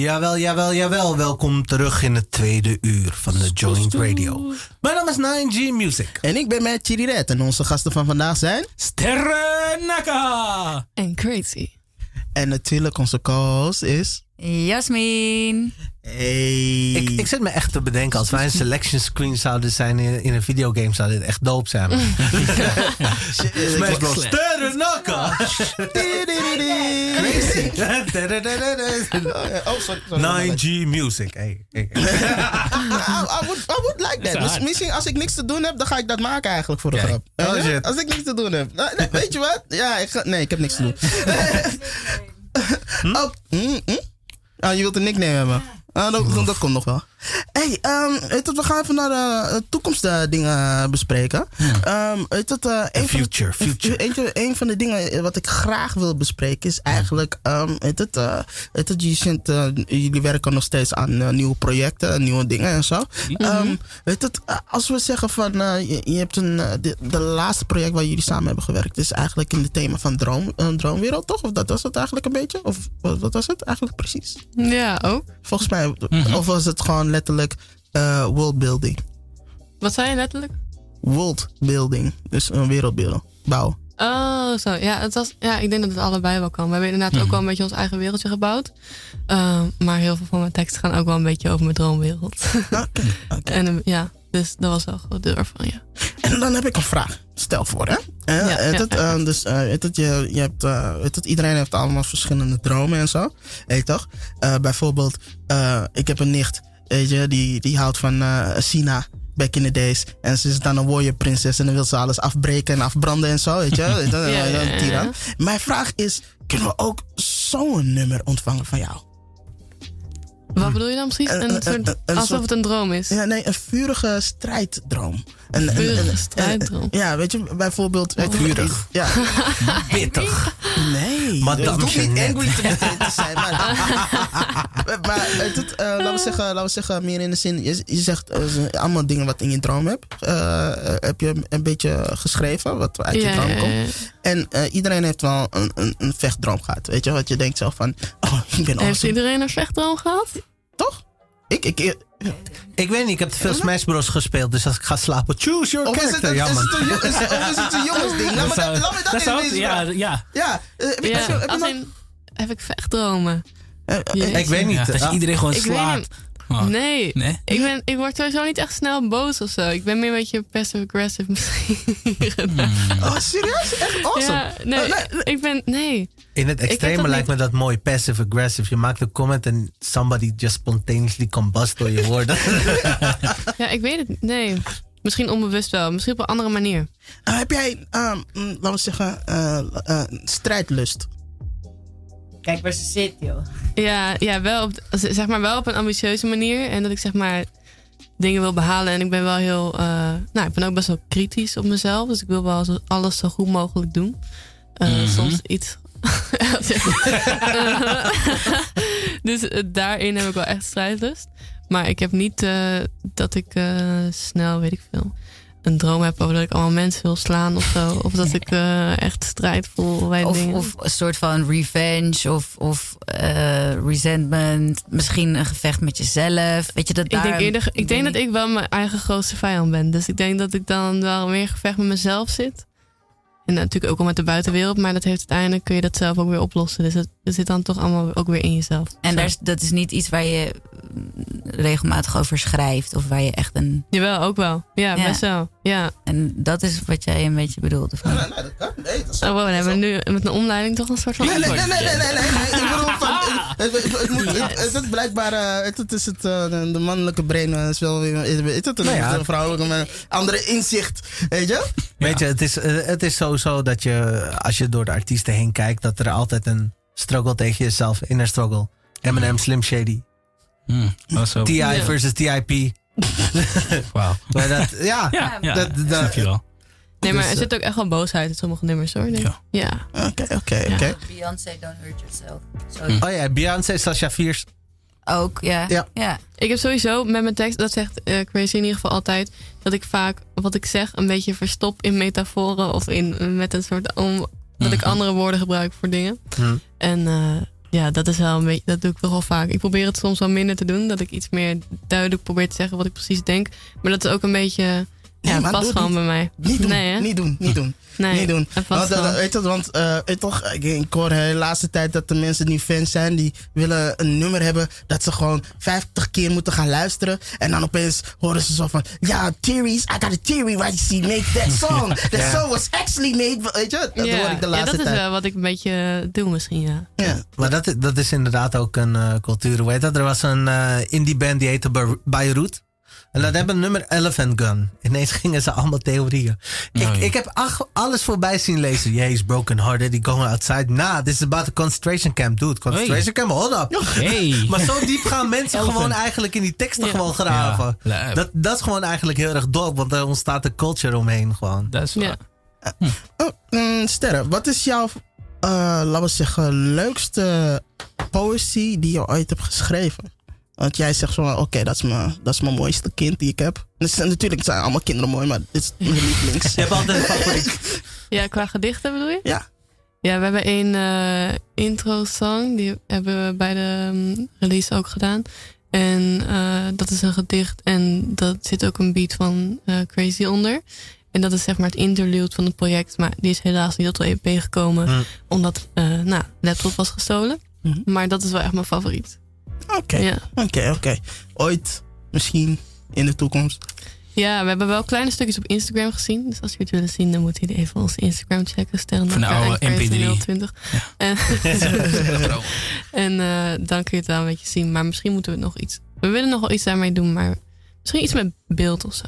Jawel, jawel, jawel. Welkom terug in het tweede uur van de Joint Radio. Mijn naam is 9G Music. En ik ben met Chiri Red. En onze gasten van vandaag zijn... Sterren Naka! En crazy. En natuurlijk onze co-host is... Jasmin. Hey. Ik, ik zit me echt te bedenken, als wij een selection screen zouden zijn in, in een videogame, zou dit echt dope zijn. Smash Bros. Sterren Naka. Crazy. Oh, sorry. sorry. 9G Music. Hey, hey, hey. I, I would, I would like that. Miss- misschien als ik niks te doen heb, dan ga ik dat maken eigenlijk voor de grap. Oh. Als ik niks te doen heb. Nee, weet je wat? Ja, ik ga, nee, ik heb niks te doen. Oh, mm, mm. Ah, je wilt een nickname hebben? Ah, dat, dat, komt nog wel. Hey, ehm, we gaan even naar eh, toekomstdingen bespreken. Ehm, weet je, eh, een van de- future, future. Eentje, een van de dingen wat ik graag wil bespreken is eigenlijk, ehm, weet het, eh, het, eh, jullie werken nog steeds aan eh, nieuwe projecten, en nieuwe dingen en zo. Ehm, weet het, eh, als we zeggen van, eh, je, je hebt een, eh, de, de laatste project waar jullie samen hebben gewerkt is eigenlijk in het thema van droom, een droomwereld, toch? Of dat was het eigenlijk een beetje? Of wat, wat was het eigenlijk precies? Ja, ook. Volgens mij, of was het gewoon letterlijk eh worldbuilding? Wat zei je letterlijk? Worldbuilding, dus een wereldbeeld bouwen. Oh, zo. Ja, het was, ja, ik denk dat het allebei wel kan. We hebben inderdaad ook wel een beetje ons eigen wereldje gebouwd. Ehm, maar heel veel van mijn teksten gaan ook wel een beetje over mijn droomwereld. En ehm, ja, dus dat was wel een groot deel ervan, ja. En dan heb ik een vraag. Stel voor, hè? Ja, weet ja, het, ja. dus het, je, je hebt, eh, het, iedereen heeft allemaal verschillende dromen en zo. Weet je toch? Eh, bijvoorbeeld, ik heb een nicht, weet je, die, die houdt van eh Sina. Back in the days. En ze is dan een warrior prinses. En dan wil ze alles afbreken en afbranden en zo. Weet je? Ja, ja, ja, een tiran. ja. Mijn vraag is: kunnen we ook zo'n nummer ontvangen van jou? Wat bedoel je dan precies? Een- Een een- soort, een- een alsof het een droom is. Ja, nee, een vurige strijdroom. Een, een- Vurige een- een- strijdroom. Ja, weet je, bijvoorbeeld... weet je, Vurig. Ja, Pittig. nee. Madame het hoeft niet angry te, zijn, maar... maar het, eh, laten, we zeggen, laten we zeggen, meer in de zin... Je, je zegt eh, allemaal dingen wat in je droom hebt. Eh, eh, heb je een beetje geschreven, wat uit je Ja, droom komt. ja. En eh, iedereen heeft wel een, een, een vechtdroom gehad. Weet je, wat je denkt zelf van... Oh, ik ben Heeft awesome. iedereen een vechtdroom gehad? Ik, ik, ik, Ik weet niet, ik heb te veel Smash Bros gespeeld. Dus als ik ga slapen, choose your of is het, character. is, het is, het een jongensding? Laat me dat, laat me dat, ja, Ja, ja. ja. eh, heb Ja, heb je- heb je als nog- in, heb ik vechtdromen? eh, eh. Ik weet niet. Ja, dat je Ah, iedereen gewoon slaat. niet. Oh. Nee. Nee? Ik, ben, ik word sowieso niet echt snel boos of zo. Ik ben meer een beetje passive-aggressive misschien. Oh, serieus? Echt awesome. Ja, nee, Oh, nee. ik ben... Nee. In het extreme lijkt me dat mooi. Passive-aggressive. Je maakt een comment en somebody just spontaneously combust door je woorden. Ja, ik weet het niet. Nee. Misschien onbewust wel. Misschien op een andere manier. Eh, heb jij, ehm, mm, laten we zeggen, eh, eh, strijdlust? Kijk waar ze zit, joh. Ja, ja wel, op, zeg maar wel op een ambitieuze manier. En dat ik zeg maar dingen wil behalen. En ik ben wel heel... eh, nou, ik ben ook best wel kritisch op mezelf. Dus ik wil wel alles zo goed mogelijk doen. Eh, Mhm. Soms iets... dus eh, daarin heb ik wel echt strijdlust. Maar ik heb niet eh, dat ik eh, snel, weet ik veel... een droom heb over dat ik allemaal mensen wil slaan of zo. Of dat ik echt strijd voel bij Of, dingen. of een soort van revenge of, of resentment. Misschien een gevecht met jezelf. Weet je dat Ik daar... denk, eerder, ik denk dat ik wel mijn eigen grootste vijand ben. Dus ik denk dat ik dan wel meer gevecht met mezelf zit. En natuurlijk ook al met de buitenwereld. Maar dat heeft uiteindelijk kun je dat zelf ook weer oplossen. Dus het, het zit dan toch allemaal ook weer in jezelf. En daar dat is niet iets waar je regelmatig over schrijft. Of waar je echt een... Jawel, ook wel. Ja, Ja. best wel. Ja. En dat is wat jij een beetje bedoelt. Of niet? Nee, nee, dat kan. Nee, dat is Oh, wow, dan hebben we nu met een omleiding toch een soort van Nee, nee, nee, nee, nee, nee, nee, nee. Ik bedoel van, het, het, het, moet, het, het is blijkbaar, eh, het, het is het, eh, de, mannelijke brein eh, is wel weer, is, het een Nou ja. vrouwelijke, maar andere inzicht, weet je? Weet je, het is, het is sowieso dat je, als je door de artiesten heen kijkt, dat er altijd een struggle tegen jezelf, inner struggle. Eminem, Slim Shady, Dat is zo. T.I. Versus T.I.P. Wauw. Maar dat, ja, Ja, ja. dat, dat, snap je wel. Nee, maar Dus, er eh, zit ook echt wel boosheid in sommige nummers hoor. denk ik. Ja. Oké, oké, oké. Beyoncé, don't hurt yourself. Oh ja, Beyoncé, Sasha Fierce. Ook, ja. Ja. ja. Ik heb sowieso met mijn tekst, dat zegt eh, Crazy in ieder geval altijd, dat ik vaak wat ik zeg een beetje verstop in metaforen of in, met een soort om, dat ik Mhm. andere woorden gebruik voor dingen. Hm. En eh, ja, dat is wel een beetje, dat doe ik toch wel vaak. Ik probeer het soms wel minder te doen, dat ik iets meer duidelijk probeer te zeggen wat ik precies denk. Maar dat is ook een beetje, Nee, het maar past gewoon niet. bij mij. Niet doen, Nee, hè? niet doen, niet doen. Nee, niet doen. het past Want, eh, gewoon. weet je, want eh, weet je toch, ik, ik hoor de laatste tijd dat de mensen die fans zijn, die willen een nummer hebben dat ze gewoon 50 keer moeten gaan luisteren. En dan opeens horen ze zo van, ja, theories, I got a theory why she made that song. That Ja. song was actually made, weet je, dat ja, hoor ik de ja, laatste dat is tijd. wel wat ik een beetje doe misschien, ja. Ja. Maar dat, is- dat is inderdaad ook een eh, cultuur. Heet dat? Er was een eh, indie band die heette Be- Beirut. En dat hebben nummer Elephant Gun. Ineens gingen ze allemaal theorieën. Ik, Oh, ja. ik heb ach- alles voorbij zien lezen. He's broken hearted. He going outside. Nah, this is about a concentration camp. Dude, concentration camp, hold up. Hey. Maar zo diep gaan mensen gewoon eigenlijk in die teksten Ja. gewoon graven. Ja, dat, dat is gewoon eigenlijk heel erg dope. Want er ontstaat een culture omheen gewoon. Dat is Ja. waar. Oh, mm, Sterre, wat is jouw, eh, laten we zeggen, leukste poëzie die je ooit hebt geschreven? Want jij zegt zo, van, oké, dat is mijn dat is mijn mooiste kind die ik heb. Dus, natuurlijk zijn allemaal kinderen mooi, maar dit is mijn lievelings. Je hebt altijd een favoriet. Ja, qua gedichten bedoel je? Ja. Ja, we hebben een eh, intro-song. Die hebben we bij de mm, release ook gedaan. En eh, dat is een gedicht. En dat zit ook een beat van eh, Crazy onder. En dat is zeg maar het interlude van het project. Maar die is helaas niet tot de EP gekomen. Mm. Omdat, eh nou, laptop was gestolen. Mhm. Maar dat is wel echt mijn favoriet. Oké, Ja. oké, oké. Ooit, misschien, in de toekomst. ja, we hebben wel kleine stukjes op Instagram gezien. Dus als jullie het willen zien, dan moet je even onze Instagram checken. Sterren Van de oude MP3. 020. En, en eh, dan kun je het wel een beetje zien. Maar misschien moeten we nog iets. We willen nog wel iets daarmee doen, maar misschien iets met beeld of zo.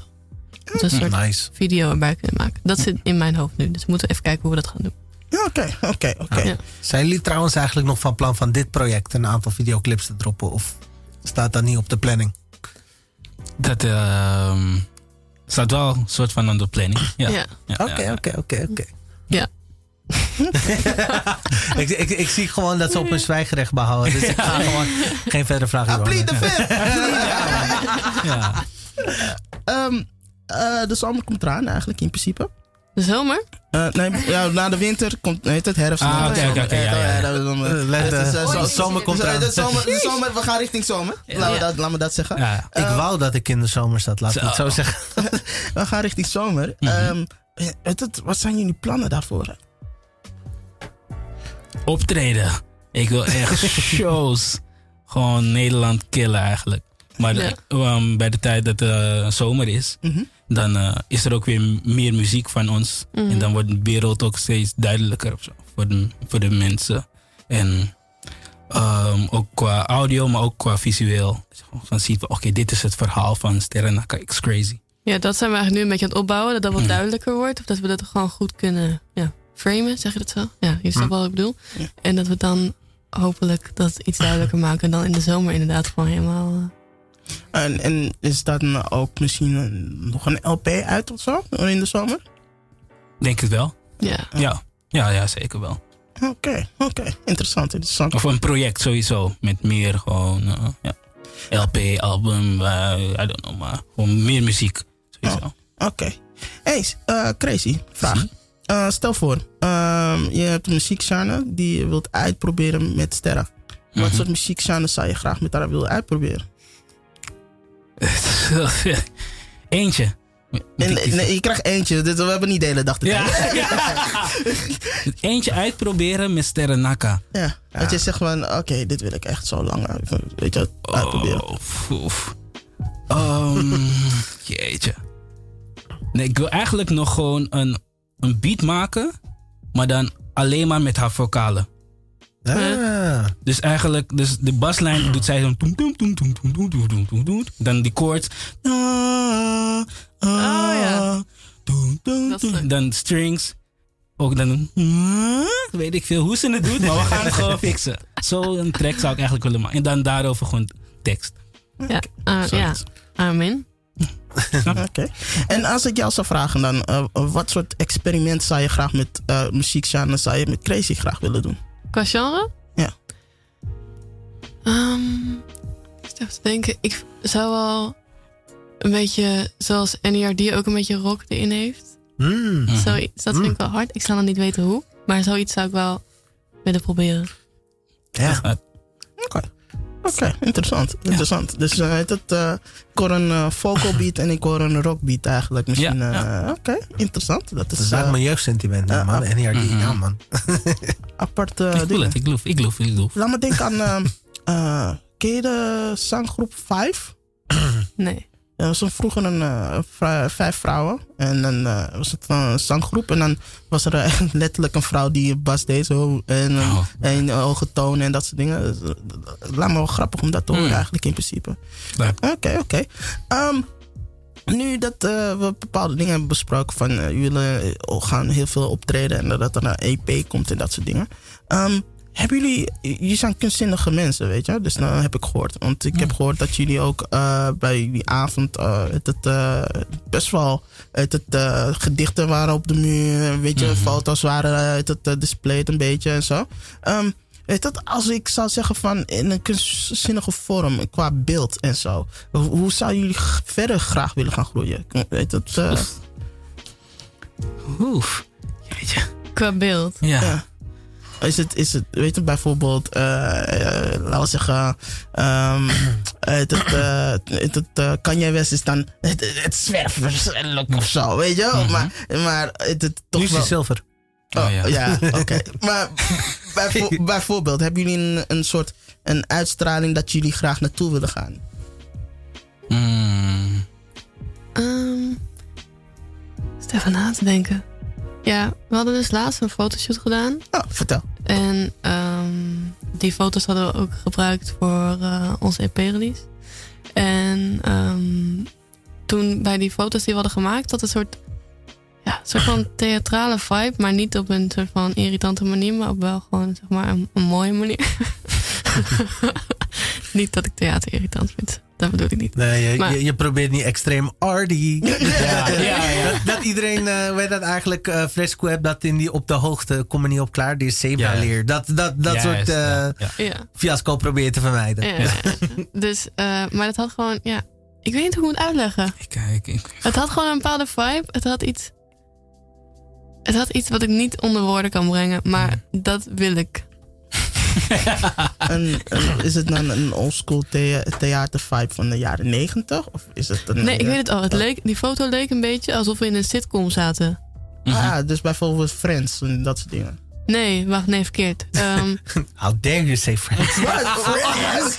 Dat we een soort Nice. video erbij kunnen maken. Dat zit in mijn hoofd nu. Dus we moeten even kijken hoe we dat gaan doen. Ja, Oké, oké, oké. Ja. Zijn jullie trouwens eigenlijk nog van plan van dit project een aantal videoclips te droppen? Of staat dat niet op de planning? Dat ehm, staat wel een soort van aan de planning. Ja. Oké, oké, oké, oké. Ja. ik, ik, ik zie gewoon dat ze op hun zwijgerecht behouden. Dus ik ga gewoon geen verdere vragen the beantwoorden. fifth. Ja. Ehm, eh, de zomer komt eraan eigenlijk in principe. De zomer? Eh, nee, ja, na de winter komt heet het herfst. Ah, oké, oké, zomer. oké, ja, ja, ja. dat eh, Eh, het eh, zomer komt eh, eraan. De zomer, de zomer, we gaan richting zomer. Laten, we dat, laten we dat zeggen. Ja. Ik wou dat ik in de zomer zat, laat ik het zo zeggen. We gaan richting zomer. Mhm. Ehm, eh, het- het- wat zijn jullie plannen daarvoor? Optreden. Ik wil echt shows. Gewoon Nederland killen eigenlijk. Maar Ja. ehm, bij de tijd dat de zomer is, Mhm. Dan eh, is er ook weer meer muziek van ons. Mhm. En dan wordt de wereld ook steeds duidelijker of zo, voor, de, voor de mensen. En ehm, ook qua audio, maar ook qua visueel. Dus gewoon Van ziet, oké, dit is het verhaal van Sterrenaka X Crazy. Ja, dat zijn we eigenlijk nu een beetje aan het opbouwen. Dat dat wat Mhm. duidelijker wordt. Of dat we dat gewoon goed kunnen ja, framen, zeg je dat zo? Ja, je snapt Mhm. wat ik bedoel. Ja. En dat we dan hopelijk dat iets duidelijker maken. En dan in de zomer inderdaad gewoon helemaal... En, en is dat dan ook misschien een- nog een LP uit of zo in de zomer? Denk het wel. ja. Ja, ja, ja zeker wel. Oké, oké. Interessant, interessant. Of een project sowieso. Met meer gewoon eh, ja, LP, album, eh, I don't know, maar gewoon meer muziek. Sowieso. Oké. Hey, eh, crazy. Vraag. Eh, stel voor, ehm, je hebt een muziekgenre die je wilt uitproberen met sterren. Wat Mhm. soort muziekgenre zou je graag met haar willen uitproberen? Eentje. En, nee, je krijgt eentje. Dit, we hebben niet de hele dag te Ja. Eentje uitproberen met Sterren Naka. Ja. Dat je zegt van, oké, dit wil ik echt zo lang uit- weet je, uitproberen. Oh, oef. Ehm, jeetje. Nee, ik wil eigenlijk nog gewoon een, een beat maken, maar dan alleen maar met haar vocalen. Ah. Dus eigenlijk, dus de baslijn doet zij zo'n... Dan die chords, Ah, ah. Dan strings. Ook dan... Weet ik veel hoe ze het doet, maar we gaan het gewoon fixen. Zo'n track zou ik eigenlijk willen maken. En dan daarover gewoon tekst. Ja, uh, ja. amen. Oké. En als ik jou zou vragen dan, wat soort experiment zou je graag met muziek muziekgenre, zou je met Crazy graag willen doen? Qua genre? Ja. Ehm, ik zit even te denken. Ik zou wel een beetje, zoals NERD ook een beetje rock erin heeft. Mm. Zoiets, dat vind ik wel hard. Ik zou nog niet weten hoe. Maar zoiets zou ik wel willen proberen. Ja. Oké. Interessant. interessant. Dus eh, het, het, eh, ik hoor een eh, vocal beat en ik hoor een rock beat eigenlijk. Misschien, Ja, eh, Oké, interessant. Dat Dat is eigenlijk mijn jeugdsentiment, ja, man. En hier, ja, man. apart Ik voel het, ik geloof, ik geloof, ik geloof. Laat me denken aan, eh, eh, ken je de zanggroep 5? Nee. Dat was vroeger een vrou- vijf vrouwen. En dan eh, was het een zanggroep. En dan was er eh, letterlijk een vrouw die bas deed. Zo, en, Oh. en hoge tonen en dat soort dingen. Dus, Laat me wel grappig om dat te horen Mm. eigenlijk in principe. Oké, oké. Ehm, nu dat we bepaalde dingen hebben besproken. Van jullie gaan heel veel optreden. En dat er een EP komt en dat soort dingen. Ehm, hebben jullie, jullie zijn kunstzinnige mensen, weet je? Dus dan heb ik gehoord. Want ik heb gehoord dat jullie ook eh, bij die avond eh, het, eh, best wel het, het, eh, gedichten waren op de muur. Weet je, Mhm. foto's waren eh, het, displayed een beetje en zo. Ehm, weet dat, als ik zou zeggen van in een kunstzinnige vorm, qua beeld en zo. Hoe, zouden jullie verder graag willen gaan groeien? Weet dat, eh, Oef. Jeetje. Qua beeld. Ja. Ja. Is het, is het, weet je, bijvoorbeeld, eh, eh, laten we zeggen, ehm, het, het, eh, het, het, Kanye West is dan het, het zwerverslook of zo, weet je? wel? Maar, maar het, het toch Nu is zilver. Oh, Oh, ja. ja, oké. maar bijvo- bijvoorbeeld, hebben jullie een, een soort een uitstraling dat jullie graag naartoe willen gaan? Mm. Ehm zit even na te denken. Ja, we hadden dus laatst een fotoshoot gedaan. Oh, vertel. En ehm, die foto's hadden we ook gebruikt voor eh, onze EP-release. En ehm, toen bij die foto's die we hadden gemaakt, had een soort, ja, soort van theatrale vibe. Maar niet op een soort van irritante manier, maar op wel gewoon zeg maar een, een mooie manier. Niet dat ik theater irritant vind. Dat bedoel ik niet. Nee, je, Maar- je, je probeert niet extreem arty. Ja, ja, ja. Dat, dat iedereen, eh hoe heet dat eigenlijk, eh Fresco hebt dat in die op de hoogte, kom er niet op klaar, die is zebra leer. Dat, dat, dat soort eh, ja, ja. Ja. fiasco probeer je te vermijden. ja, ja, ja. Dus, eh, maar het had gewoon, ja. Ik weet niet hoe ik het moet uitleggen. Ik, eh, ik, ik, Het had gewoon een bepaalde vibe. Het had iets. Het had iets wat ik niet onder woorden kan brengen, maar dat wil ik. En, en is het dan een oldschool thea theatervibe van de jaren negentig? Of is het een, Nee, ik weet het al. Het leek, die foto leek een beetje alsof we in een sitcom zaten. Ah, dus bijvoorbeeld Friends en dat soort dingen. Nee, wacht, nee, verkeerd. Ehm, How dare you say friends? Friends?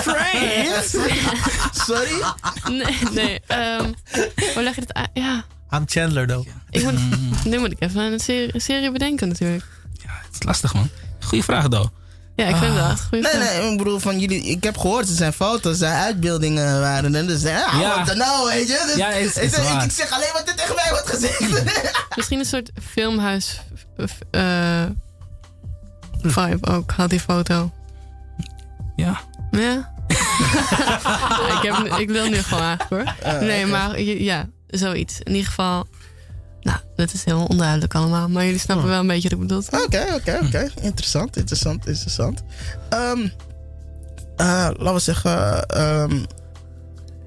Friends? Sorry? nee, nee. ehm, hoe leg je het uit? Ja, I'm Chandler though. ik moet, nu moet ik even een serie, een serie bedenken natuurlijk. ja, het is lastig, man. Goeie vraag, though. Ja, ik vind het wel echt een goede Nee, vraag. nee, ik bedoel van jullie. Ik heb gehoord, er zijn foto's, zijn uitbeeldingen waren er. Dus ja, Ja. wat nou, weet je? Dus, Ja, is- is ik, zeg- waar. ik, ik zeg alleen wat er tegen mij wordt gezegd. Misschien een soort filmhuis eh, vibe ook, had die foto. Ja. Ja? Ik, heb, ik wil nu gewoon eigenlijk hoor. Nee, maar ja, zoiets. In ieder geval, nou, dat is heel onduidelijk allemaal. Maar jullie snappen wel een beetje wat ik bedoel. Oké, oké, oké. Interessant, interessant, interessant. Ehm eh, laten we zeggen. ehm,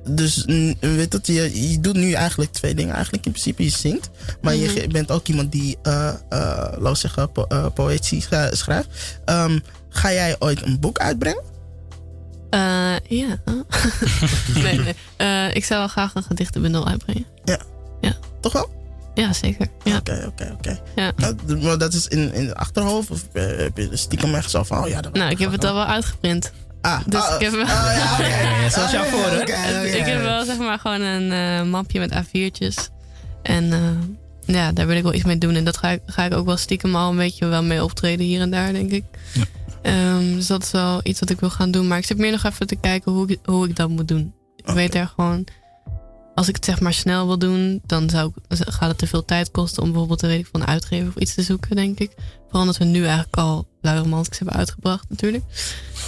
dus weet dat je, je doet nu eigenlijk twee dingen. Eigenlijk in principe, je zingt. Maar je ge- bent ook iemand die, eh, laten we zeggen, po poëzie schrijft. Ehm, ga jij ooit een boek uitbrengen? Eh, ja. nee, nee. Ik zou wel graag een gedichtenbundel uitbrengen. Toch wel? Ja, zeker. Ja. Oké, oké, oké. Maar dat is in, in het achterhoofd? Of eh, heb je stiekem echt zo van, oh ja, dat Nou, ik heb het al wel uitgeprint. Ah, Dus ah, ik heb wel- ah, ja, ja, zoals jou Ah, voor, ik heb wel zeg maar gewoon een eh, mapje met A4'tjes. En eh, ja, daar wil ik wel iets mee doen. En dat ga ik, ga ik ook wel stiekem al een beetje wel mee optreden hier en daar, denk ik. Ja. Ehm, dus dat is wel iets wat ik wil gaan doen. Maar ik zit meer nog even te kijken hoe ik, hoe ik dat moet doen. Ik weet er gewoon... Als ik het zeg maar snel wil doen, dan zou ik, gaat het te veel tijd kosten om bijvoorbeeld weet ik, van een uitgever of iets te zoeken, denk ik. Vooral omdat we nu eigenlijk al Romantics hebben uitgebracht, natuurlijk.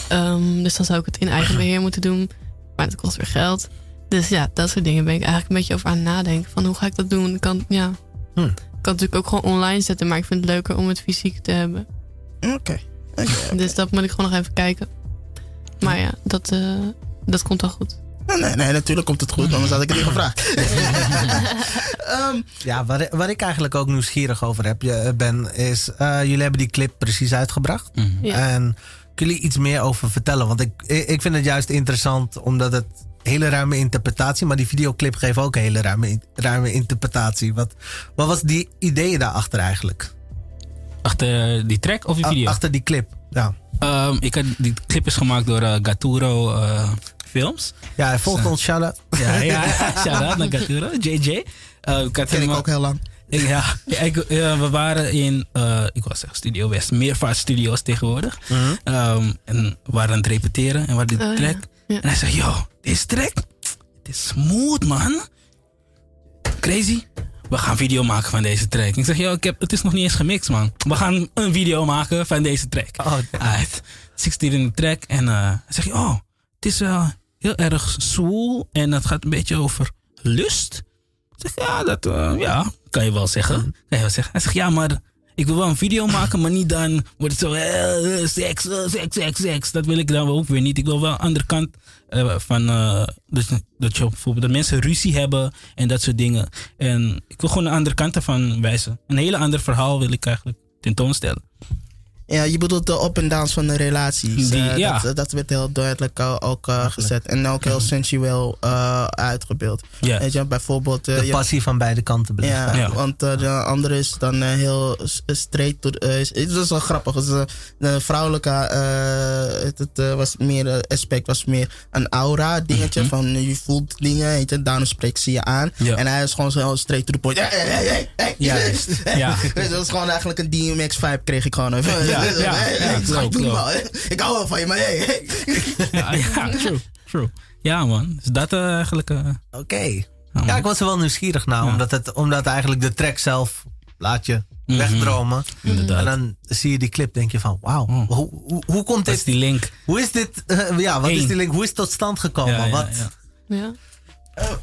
Ehm, dus dan zou ik het in eigen beheer moeten doen. Maar dat kost weer geld. Dus ja, dat soort dingen ben ik eigenlijk een beetje over aan het nadenken. Van hoe ga ik dat doen? Ik kan, ja, Hm. kan het natuurlijk ook gewoon online zetten, maar ik vind het leuker om het fysiek te hebben. Oké. oké. Dus dat moet ik gewoon nog even kijken. Maar ja, dat, eh, dat komt wel goed. Nee, nee, natuurlijk komt het goed, anders had ik het niet gevraagd. Ehm, Ja, waar, waar ik eigenlijk ook nieuwsgierig over heb, je- ben, is eh, jullie hebben die clip precies uitgebracht. Mhm. Ja. En kunnen jullie iets meer over vertellen? Want ik, ik vind het juist interessant omdat het hele ruime interpretatie, maar die videoclip geeft ook een hele ruime, ruime interpretatie. Wat, wat was die ideeën daarachter eigenlijk? Achter die track of die video? achter die clip. Ja, Ehm, ik had, die clip is gemaakt door eh, Gaturo eh, Films. ja hij volgt ons, shout Ja, ja. Shout-out naar Gaturo, JJ. Eh, ik had ken ik ook heel lang. Ja, ik, we waren in, eh, ik was zeggen Studio West, meervaart studio's tegenwoordig. Ehm, en we waren aan het repeteren en we hadden die Oh, track. ja. Ja. En hij zei, yo, deze track, het is smooth man. Crazy. We gaan een video maken van deze track. Ik zeg, yo, ik heb, het is nog niet eens gemixt man. We gaan een video maken van deze track. Oh, Uit. Stuurde in de track en eh, hij zegt, oh, het is wel heel erg zwoel en het gaat een beetje over lust. Ik zeg, ja, dat eh, ja, kan je wel zeggen. Kan je wel zeggen. Hij zegt, ja, maar ik wil wel een video maken, maar niet dan wordt het zo, eh, seks, eh, seks, seks, seks. Dat wil ik dan ook weer niet. Ik wil wel een andere kant eh, van, dat je bijvoorbeeld dat mensen ruzie hebben en dat soort dingen. En ik wil gewoon een andere kant ervan wijzen. Een hele ander verhaal wil ik eigenlijk tentoonstellen. Ja, je bedoelt de up en downs van de relaties. Die- Eh, ja. dat, dat werd heel duidelijk eh, ook eh, gezet. En ook heel sensueel eh, uitgebeeld. Ja. Weet je, bijvoorbeeld... eh, de je- passie van beide kanten belichten. Ja, Ja. want eh, de andere is dan eh, heel straight. To, eh, is, het is wel grappig. Dus, eh, de vrouwelijke eh, het, het, eh, was meer, eh, aspect was meer een aura dingetje. Van eh, je voelt dingen, weet je, daarom spreekt ze je aan. Ja. En hij is gewoon zo straight to the point. Hey, hey, hey, hey, hey. Juist, ja. Dus dat is gewoon eigenlijk een DMX vibe kreeg ik gewoon even. Ja, ja, Hey, hey. Ik hou wel van je, maar hey. Ja, ja, true, true. Ja, man. Dus dat eh, eigenlijk. eh, Oké. ja, ik was er wel nieuwsgierig naar, Ja. omdat, het, omdat eigenlijk de track zelf laat je Mhm. wegdromen. En dan zie je die clip, denk je van, wauw, Oh. hoe, hoe, hoe komt Dat is dit? die link. Hoe is dit? eh, ja, wat is die link? Hoe is het tot stand gekomen? Ja, wat? ja. Ja.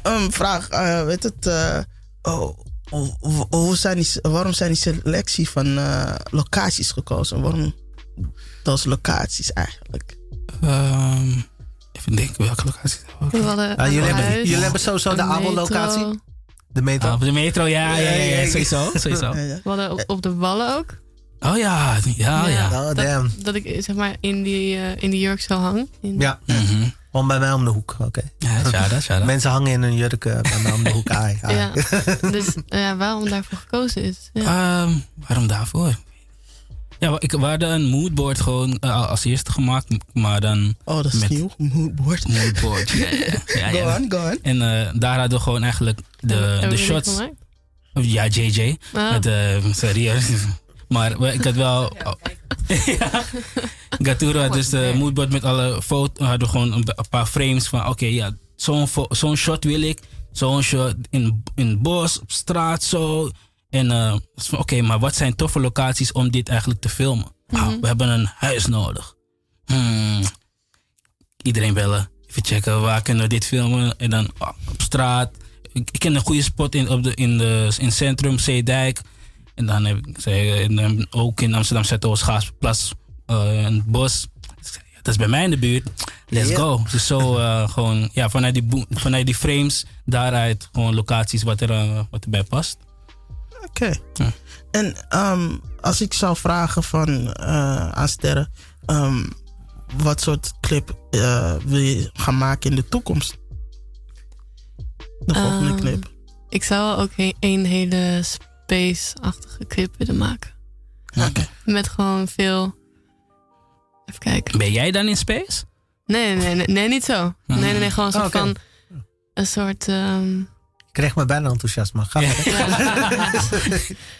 Een vraag, weet het, eh, oh, hoe- zijn die, waarom zijn die selectie van eh, locaties gekozen? Waarom dat locaties eigenlijk? Ehm, even denken welke locatie. We hadden Ah, jullie, hebben, jullie hebben sowieso de een ABO-locatie? metro. De metro? Ah, de metro, ja, ja, ja, ja, sowieso. sowieso. Ja, ja. We hadden op, op de wallen ook. Oh ja, ja, ja. Oh, dat, damn. dat ik zeg maar in die, eh, in die jurk zou hangen. In- Ja, gewoon bij mij om de hoek. Oké. Ja, shada, shada. Mensen hangen in hun jurk eh, bij mij om de hoek. Ai, ai. Ja. dus eh, waarom daarvoor gekozen is. Ja. Ehm, waarom daarvoor? Ja, ik, we hadden een moodboard gewoon als eerste gemaakt, maar dan Oh, dat is Met- nieuw. Moodboard. moodboard. ja, ja, ja, Go ja. on, go on. En eh, daar hadden we gewoon eigenlijk de, de shots. gemaakt? Ja, JJ. Ah. Met, serieus. Maar ik had wel. ja. Gaturo had dus de moodboard met alle foto's. hadden gewoon een, een paar frames van: oké, ja, zo'n zo'n shot wil ik. Zo'n shot in, in het bos, op straat, zo. En eh, van, oké, maar wat zijn toffe locaties om dit eigenlijk te filmen? Ah, we hebben een huis nodig. Hmm. Iedereen bellen. Even checken, waar kunnen we dit filmen? En dan ah, op straat. Ik, ik ken een goede spot in, op de, in, de, in het centrum, Zeedijk. En dan heb ik zei, en dan ook in Amsterdam Zuidoost, Gaasplas, eh een bos. Zei, dat is bij mij in de buurt. Let's go. Dus zo eh, gewoon, ja, vanuit die, vanuit die frames, daaruit gewoon locaties wat, er, eh, wat erbij past. Oké. Ja. En ehm, als ik zou vragen van, eh, aan Sterren, ehm, wat soort clip eh, wil je gaan maken in de toekomst? De volgende Ehm, clip. Ik zou ook he- een hele space-achtige clip willen maken. Oké. Met gewoon veel... Even kijken. Ben jij dan in space? Nee, nee, nee, nee niet zo. Nee, nee, nee, gewoon een soort Oh, oké. van... Een soort... ehm, Ik kreeg me bijna enthousiasme. Ga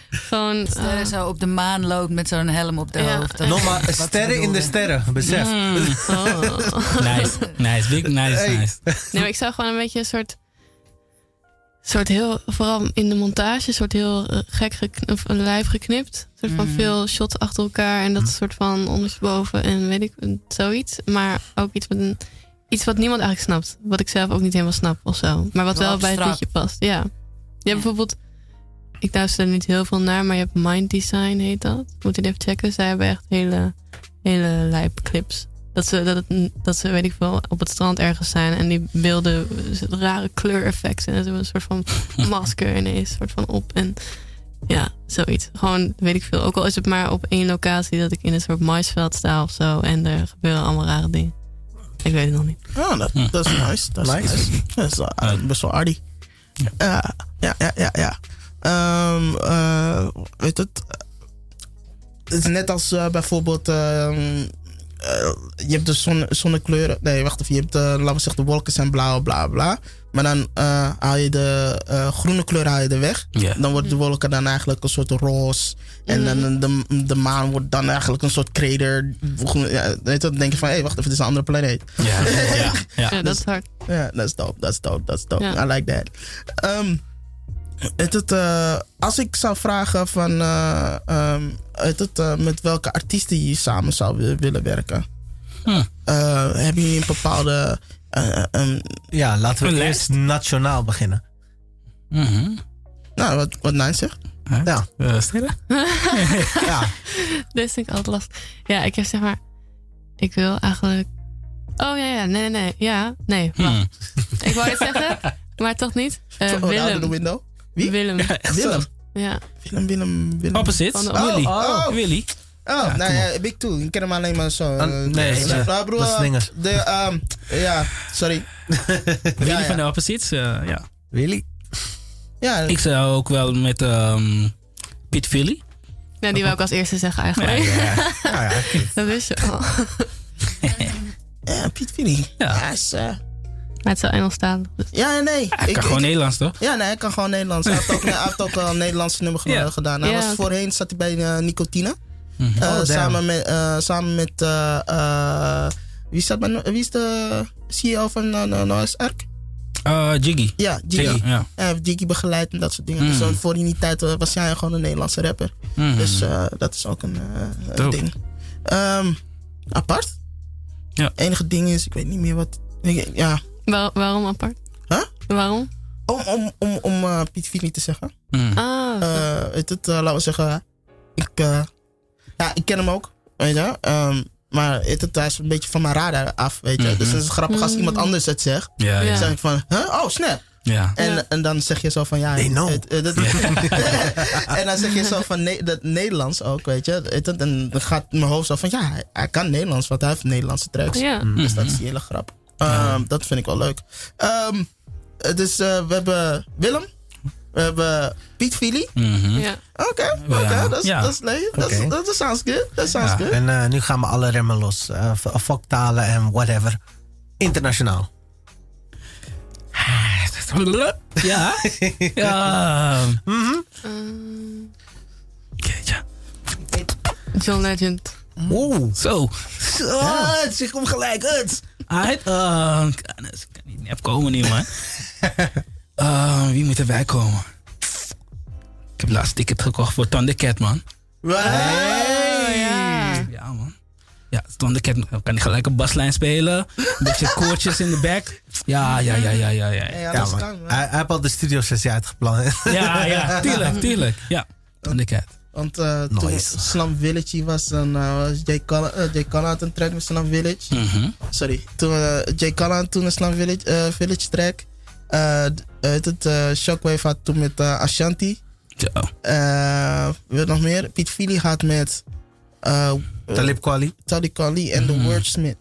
gewoon... Sterren eh, zo op de maan loopt met zo'n helm op de Ja. hoofd. Nog maar sterren in de sterren. Besef. Mm. oh. Nice, nice, big, nice, Hey. nice. Nee, maar ik zou gewoon een beetje een soort... soort heel... Vooral in de montage, een soort heel eh, gek gekn- of een lijf geknipt. Een soort van Mhm. veel shots achter elkaar. En dat soort van ondersteboven en weet ik, zoiets. Maar ook iets met een... Iets wat niemand eigenlijk snapt. Wat ik zelf ook niet helemaal snap of zo. Maar wat Wel wel bij het liedje past. Ja. Je hebt bijvoorbeeld... Ik luister er niet heel veel naar, maar je hebt Mind Design heet dat. Moet je even checken. Zij hebben echt hele, hele lijp clips. Dat ze, dat, het, dat ze, weet ik veel, op het strand ergens zijn. En die beelden, rare kleureffecten. En zo een soort van masker ineens, soort van op. En ja, zoiets. Gewoon, weet ik veel. Ook al is het maar op één locatie dat ik in een soort maisveld sta of zo. En er gebeuren allemaal rare dingen. Ik weet het nog niet. Oh, dat, dat is nice. Dat is Nice. nice. Dat is best wel arty. Ja, ja, ja, ja. ja. Ehm, eh, weet het? Het is net als eh, bijvoorbeeld. Eh, je hebt de zon, zonnekleuren. Nee, wacht even. Je hebt, eh, laten we zeggen, de wolken zijn blauw, bla bla. Maar dan eh, haal je de eh, groene kleur haal je er weg. Dan worden de wolken dan eigenlijk een soort roze. En dan de, de maan wordt dan eigenlijk een soort krater. Ja, weet je, dan denk je van, hé, hey, wacht even, dit is een andere planeet. Ja, ja, ja. Ja, dat is hard. Ja, dat is dope, dat is dope, dat is dope. I like that. Ehm, het, het, eh, als ik zou vragen van, eh, ehm, het, het, eh, met welke artiesten je samen zou wi- willen werken, Hm. Eh, hebben jullie een bepaalde... eh, ehm, Ja, laten we eerst nationaal beginnen. Mhm. nou, wat, wat Nijn zegt. Ja. Ja, Dit vind ik altijd lastig. Ja, ik heb zeg maar... Ik wil eigenlijk... Oh ja, ja, nee, nee, nee. Ja, nee, wacht. Hmm. Ik wou het zeggen, maar toch niet. Eh, Oh, de oude Willem. window. Wie? Willem. Willem. Ja. Willem, Willem, Willem. Opposites. Van de- Willy. Oh, oh. Willy. Oh, nou ja, Big Two. Ik ken hem alleen maar zo. Eh, nee, ja, nou, broer, dat is de, ehm, ja, sorry. Willy ja. van de Opposites. eh, ja. Willy. Ja, Ik zou ook wel met ehm Piet Philly. Nou, die wou ik als eerste zeggen Ja, eigenlijk. ja. Ja, ja. Dat wist je al. ja, Piet Vinnie. Ja. Ja, is, eh, Maar het zou Engelstalig. Dus. ja, nee. Hij Ik- kan gewoon ik- Nederlands, toch? Ja, nee, hij kan gewoon Nederlands. Hij heeft ook, hij heeft ook al een Nederlandse nummer gedaan. Hij Ja, was voorheen zat hij bij eh, Nicotine. Mhm. Eh, Oh, samen met, eh, samen met eh, eh, wie, staat bij, wie is de CEO van uh, Noah's Ark? Eh, Jiggy. Ja, Jiggy. Jiggy, ja. Hij heeft Jiggy begeleid en dat soort dingen. Mm. Dus voor die tijd eh, was hij gewoon een Nederlandse rapper. Mhm. Dus eh, dat is ook een, eh, ding. Ehm, apart? Ja. enige ding is, ik weet niet meer wat. ik- Ja. Waar- waarom apart? Huh? Waarom? Om, om, om, om eh, Piet Vini te zeggen. Mhm. Ah, Eh, weet het, eh, laten we zeggen. Ik, eh, ja, ik ken hem ook. Weet je. Ehm, maar weet het, hij is een beetje van mijn radar af. Weet je. Mhm. Dus het is grappig als iemand anders het zegt. Ja, ja. Dan zeg ik van, huh? oh snap. ja. En, Ja. en dan zeg je zo van ja. Het- het- het- en dan zeg je zo van ne dat Nederlands ook, weet je. Het, En dan gaat mijn hoofd zo van ja, hij, hij kan Nederlands, want hij heeft Nederlandse tracks. ja. Dus dat is die hele Ehm, Dat vind ik wel leuk. Ehm, dus eh, we hebben Willem. We hebben Piet Vili. Mhm. ja. Oké, oké. Ja. Dat is- Ja. leuk. Dat sounds good. Dat sounds Ja. good. En eh, nu gaan we alle remmen los. Uh, foktalen en whatever. Internationaal. Ja. ja. Ehm, Jeetje. John Legend. Wow. Zo. Zo. Het om gelijk uit. Uit. Uh, ik kan ik kan niet nep komen nu, man. Eh, wie moet erbij komen? Ik heb laatst ticket gekocht voor Thundercat, man. Oh ja. Ja, man. Ja, Thundercat kan hij gelijk een baslijn spelen. Een beetje koortjes in de back. Ja, ja, ja, ja, ja, ja. Ja, Ja, dat man. kan, man. Hij, hij heeft al de studio sessie uitgepland. Ja, ja, tuurlijk, tuurlijk. Ja, Thundercat. Want eh, toen Nice. Slum Village was, dan eh, was Jay Collin, eh, had een track met Slum Village. Mhm. Sorry. Toen eh, Jay had toen een Slum Village, eh, Village track. Eh, weet het, eh, Shockwave had toen met eh, Ashanti. Eh wat nog meer? Piet Fili had met eh Talib Kweli. Toddy Collie en The Wordsmith.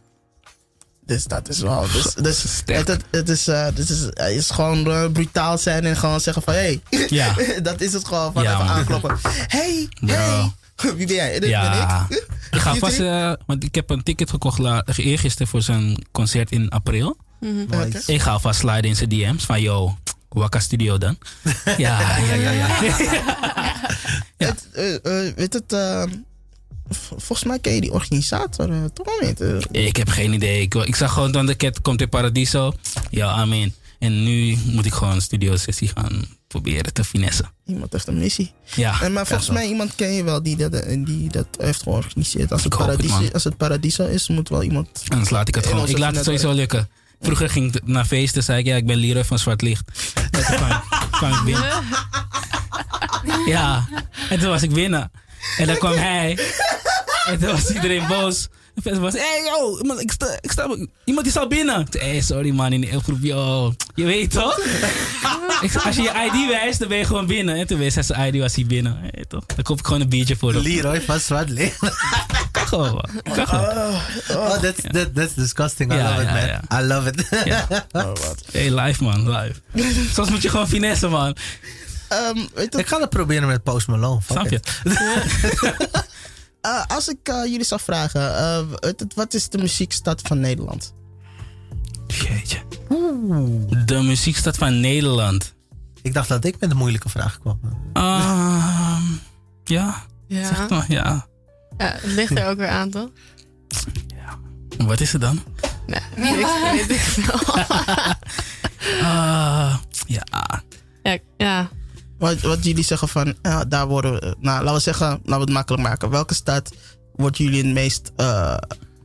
Dus dat is wel. Dus, dus Sterk. het, het, het is, eh, het is, het is gewoon eh, brutaal zijn en gewoon zeggen van hé. Ja. dat is het gewoon. Van Ja, even man. aankloppen. Hey, hey. Wie ben jij? Dit ben Ja. ik. Ik ga vast, eh, want ik heb een ticket gekocht eergisteren voor zijn concert in april. Oké. Ik ga alvast sliden in zijn DM's van, yo, Wakka Studio dan. Ja, ja, ja, ja. Ja. Het, eh, eh, weet het, eh, volgens mij ken je die organisator eh, toch wel niet. eh. Ik heb geen idee. Ik, ik zag gewoon dan de cat komt in Paradiso. Ja, amen. En nu moet ik gewoon een studio sessie gaan proberen te finessen. iemand heeft een missie. Ja. En maar volgens ja, mij iemand ken je wel die dat, eh, die dat heeft georganiseerd. Als het, Ik hoop het, paradiso, als het paradiso is, moet wel iemand. Anders laat ik het gewoon. Ik laat het sowieso lukken. Vroeger ging ik naar feesten, zei ik, ja, ik ben Leroy van Zwart Licht. En toen kwam, ik- kwam ik binnen. Ja, en toen was ik binnen. En dan kwam hij. En toen was iedereen boos. En was, hey yo, iemand, ik sta, ik sta, iemand is al binnen. Ik zei, hey, sorry man, in de groep, yo. Je weet toch? Als je je ID wijst, dan ben je gewoon binnen. En toen wist hij zijn ID was hij binnen. Hey, toch? Dan koop ik gewoon een biertje voor hem. Leroy van. Kan gewoon, man. Kan gewoon. Oh, that's, that, that's disgusting. I Ja, love it, ja, man. I love it. Ja. Hey, live man, live. Soms moet je gewoon finesse man. Ehm, weet je, Ik ga het proberen met Post Malone. Fuck Snap je? Eh, als ik eh, jullie zou vragen, eh, het, wat is de muziekstad van Nederland? Jeetje. De muziekstad van Nederland. Ik dacht dat ik met een moeilijke vraag kwam. Ehm, ja, Ja. zeg maar, ja. ja, het ligt er ook weer aan, toch? Wat is het dan? Nee, ik, weet ik veel. Ah, ja. ja, ja. Wat, wat jullie zeggen van, ja, daar worden we, nou, laten we zeggen, laten we het makkelijk maken. Welke stad wordt jullie het meest, eh,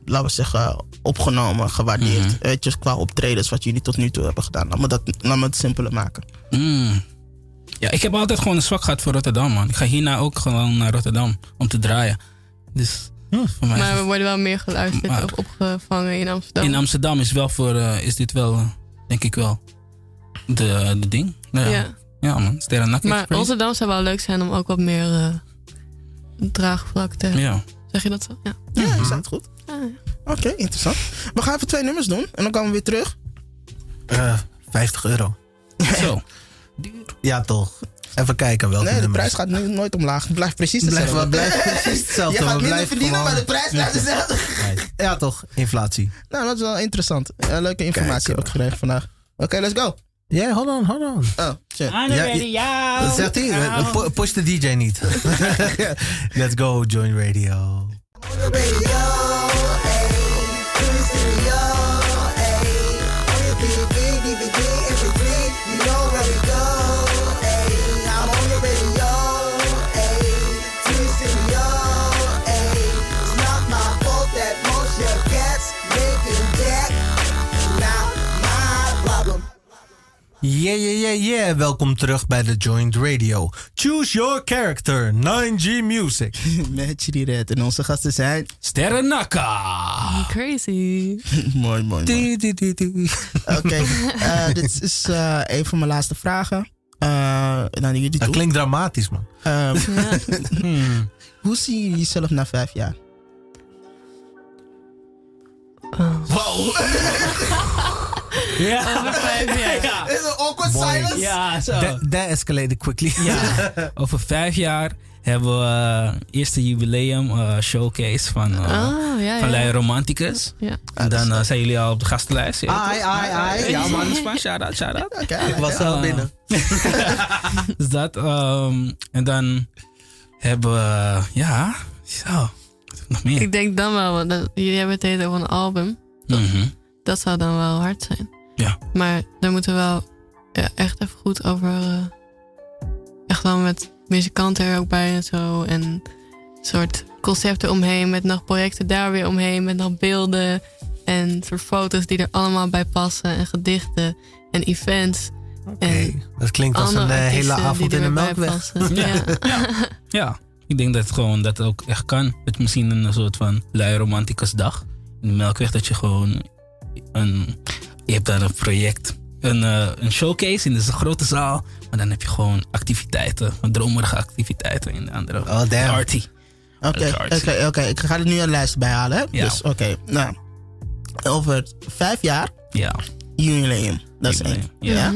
laten we zeggen, opgenomen, gewaardeerd? Weet je, qua optredens wat jullie tot nu toe hebben gedaan. Laten we, dat, laten we het simpeler maken. Mm. Ja, ik heb altijd gewoon een zwak gehad voor Rotterdam, man. Ik ga hierna ook gewoon naar Rotterdam om te draaien. Dus voor mij is Maar we worden wel meer geluisterd Maar- of opgevangen in Amsterdam. in Amsterdam is wel voor, eh, is dit wel, denk ik wel, de, de ding. Ja, ja. Ja. man. Sterren Nak Maar. Rotterdam zou wel leuk zijn om ook wat meer eh draagvlak te hebben. Ja. Zeg je dat zo? Ja. Ja, is dat goed? Ja, ja. Oké, interessant. We gaan even twee nummers doen en dan komen we weer terug. Eh 50 euro. Zo. Ja, toch. Even kijken welke Nee, de nummers. prijs gaat nu nooit omlaag. Het blijft precies Blijf, hetzelfde. blijf precies hetzelfde. Je gaat minder verdienen, gewoon- maar de prijs blijft hetzelfde. Ja, toch. Inflatie. Nou, dat is wel interessant. Leuke informatie Kijk, heb ik gekregen vandaag. Oké, let's go. Ja, hold on, hold on. Oh, shit. Ja, de ja. radio. Zegt hij. Push de DJ niet. Let's go, join radio. the. Yeah, yeah, yeah, yeah. Welkom terug bij de Joint Radio. Choose your character, 9G Music. Met jullie red. En onze gasten zijn... Sterren Naka. Crazy. mooi, mooi, mooi. Die, die, die, die. Oké, eh, dit is eh, een van mijn laatste vragen. Eh naar jullie Dat toe. klinkt dramatisch, man. Ehm, Ja. Hmm. hoe zien jullie jezelf na vijf jaar? Wow. Ja. Over vijf jaar. Ja. Is een awkward Mooi. Ja, zo. That, that escalated quickly. Ja, over vijf jaar hebben we uh, eerste jubileum uh, showcase van, uh, Oh, ja, van ja. Romanticus. Ja. En dan uh, zijn jullie al op de gastenlijst. Ai, ai, ai. Ja, man, is van shout out, shout out. Oké, Ik was al binnen. Dus dat. ehm, en dan hebben we, ja, zo. Nog meer? Ik denk dan wel, want dat- jullie hebben het hele over een album. Mhm. Dat zou dan wel hard zijn. Ja. Maar daar moeten we wel ja, echt even goed over. eh, echt wel met muzikanten er ook bij en zo. En soort concepten omheen. Met nog projecten daar weer omheen. Met nog beelden. En soort foto's die er allemaal bij passen. En gedichten. En events. Oké, dat klinkt als een eh, hele avond in de Melkweg. Ja. Ja, ik denk dat gewoon dat ook echt kan. Je misschien een soort van lui romanticus dag in de Melkweg dat je gewoon een je hebt daar een project, een, eh, een showcase in de grote zaal, maar dan heb je gewoon activiteiten, dromerige activiteiten in de andere Oh, damn. party. Oké, oké, oké. Ik ga er nu een lijst bij halen. Hè? Ja. Dus oké, nou. Over vijf jaar, Ja, jubileum. Dat is één. ja. Ja.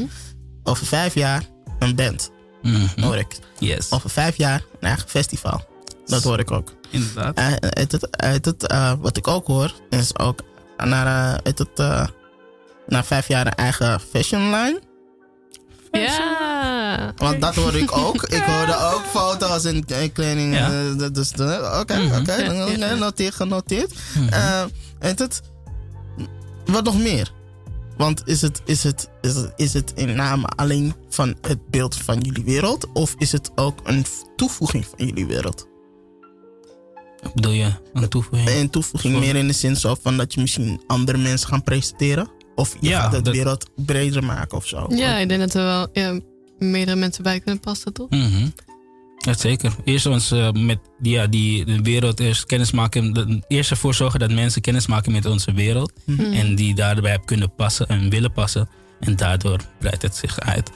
Over vijf jaar, een band. Mhm. Hoor ik. yes, Over vijf jaar, een eigen festival. Dat hoor ik ook. inderdaad. Het, uit het, eh, wat ik ook hoor, is ook naar, eh, het, eh, na vijf jaar een eigen fashion line. Ja. Want dat hoorde ik ook. Ik hoorde ook foto's en kleding. Ja. dat- dus, Oké, oké. Ja. Genoteerd, genoteerd. En het, wat nog meer? Want is het, is, het, is, het, is het in name alleen van het beeld van jullie wereld? Of is het ook een toevoeging van jullie wereld? Wat bedoel je? Een toevoeging? Een toevoeging meer in de zin zo van dat je misschien andere mensen gaan presenteren? Of je Ja, gaat het dat- wereld breder maken of zo? ja, ik denk dat er wel ja, meerdere mensen bij kunnen passen, toch? Mhm. Ja, zeker. Eerst ons eh, met die, ja, die de wereld eerst kennis maken. de- Eerst ervoor zorgen dat mensen kennis maken met onze wereld. Mhm. Mm. En die daarbij hebben kunnen passen en willen passen. En daardoor breidt het zich uit.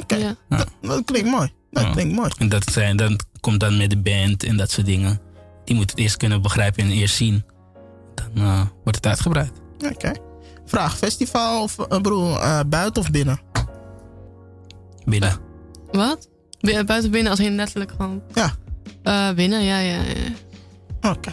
Oké, Ja. dat, dat klinkt mooi. Dat Ja. klinkt mooi. En dat zijn, dan komt dan met de band en dat soort dingen. Die moet het eerst kunnen begrijpen en eerst zien. Dan eh, wordt het uitgebreid. Oké. Vraag, festival of eh, broer, eh, buiten of binnen? Binnen. Wat? Bu- Buiten binnen als in letterlijk gewoon. Ja. Eh, binnen, ja, ja, ja. Oké.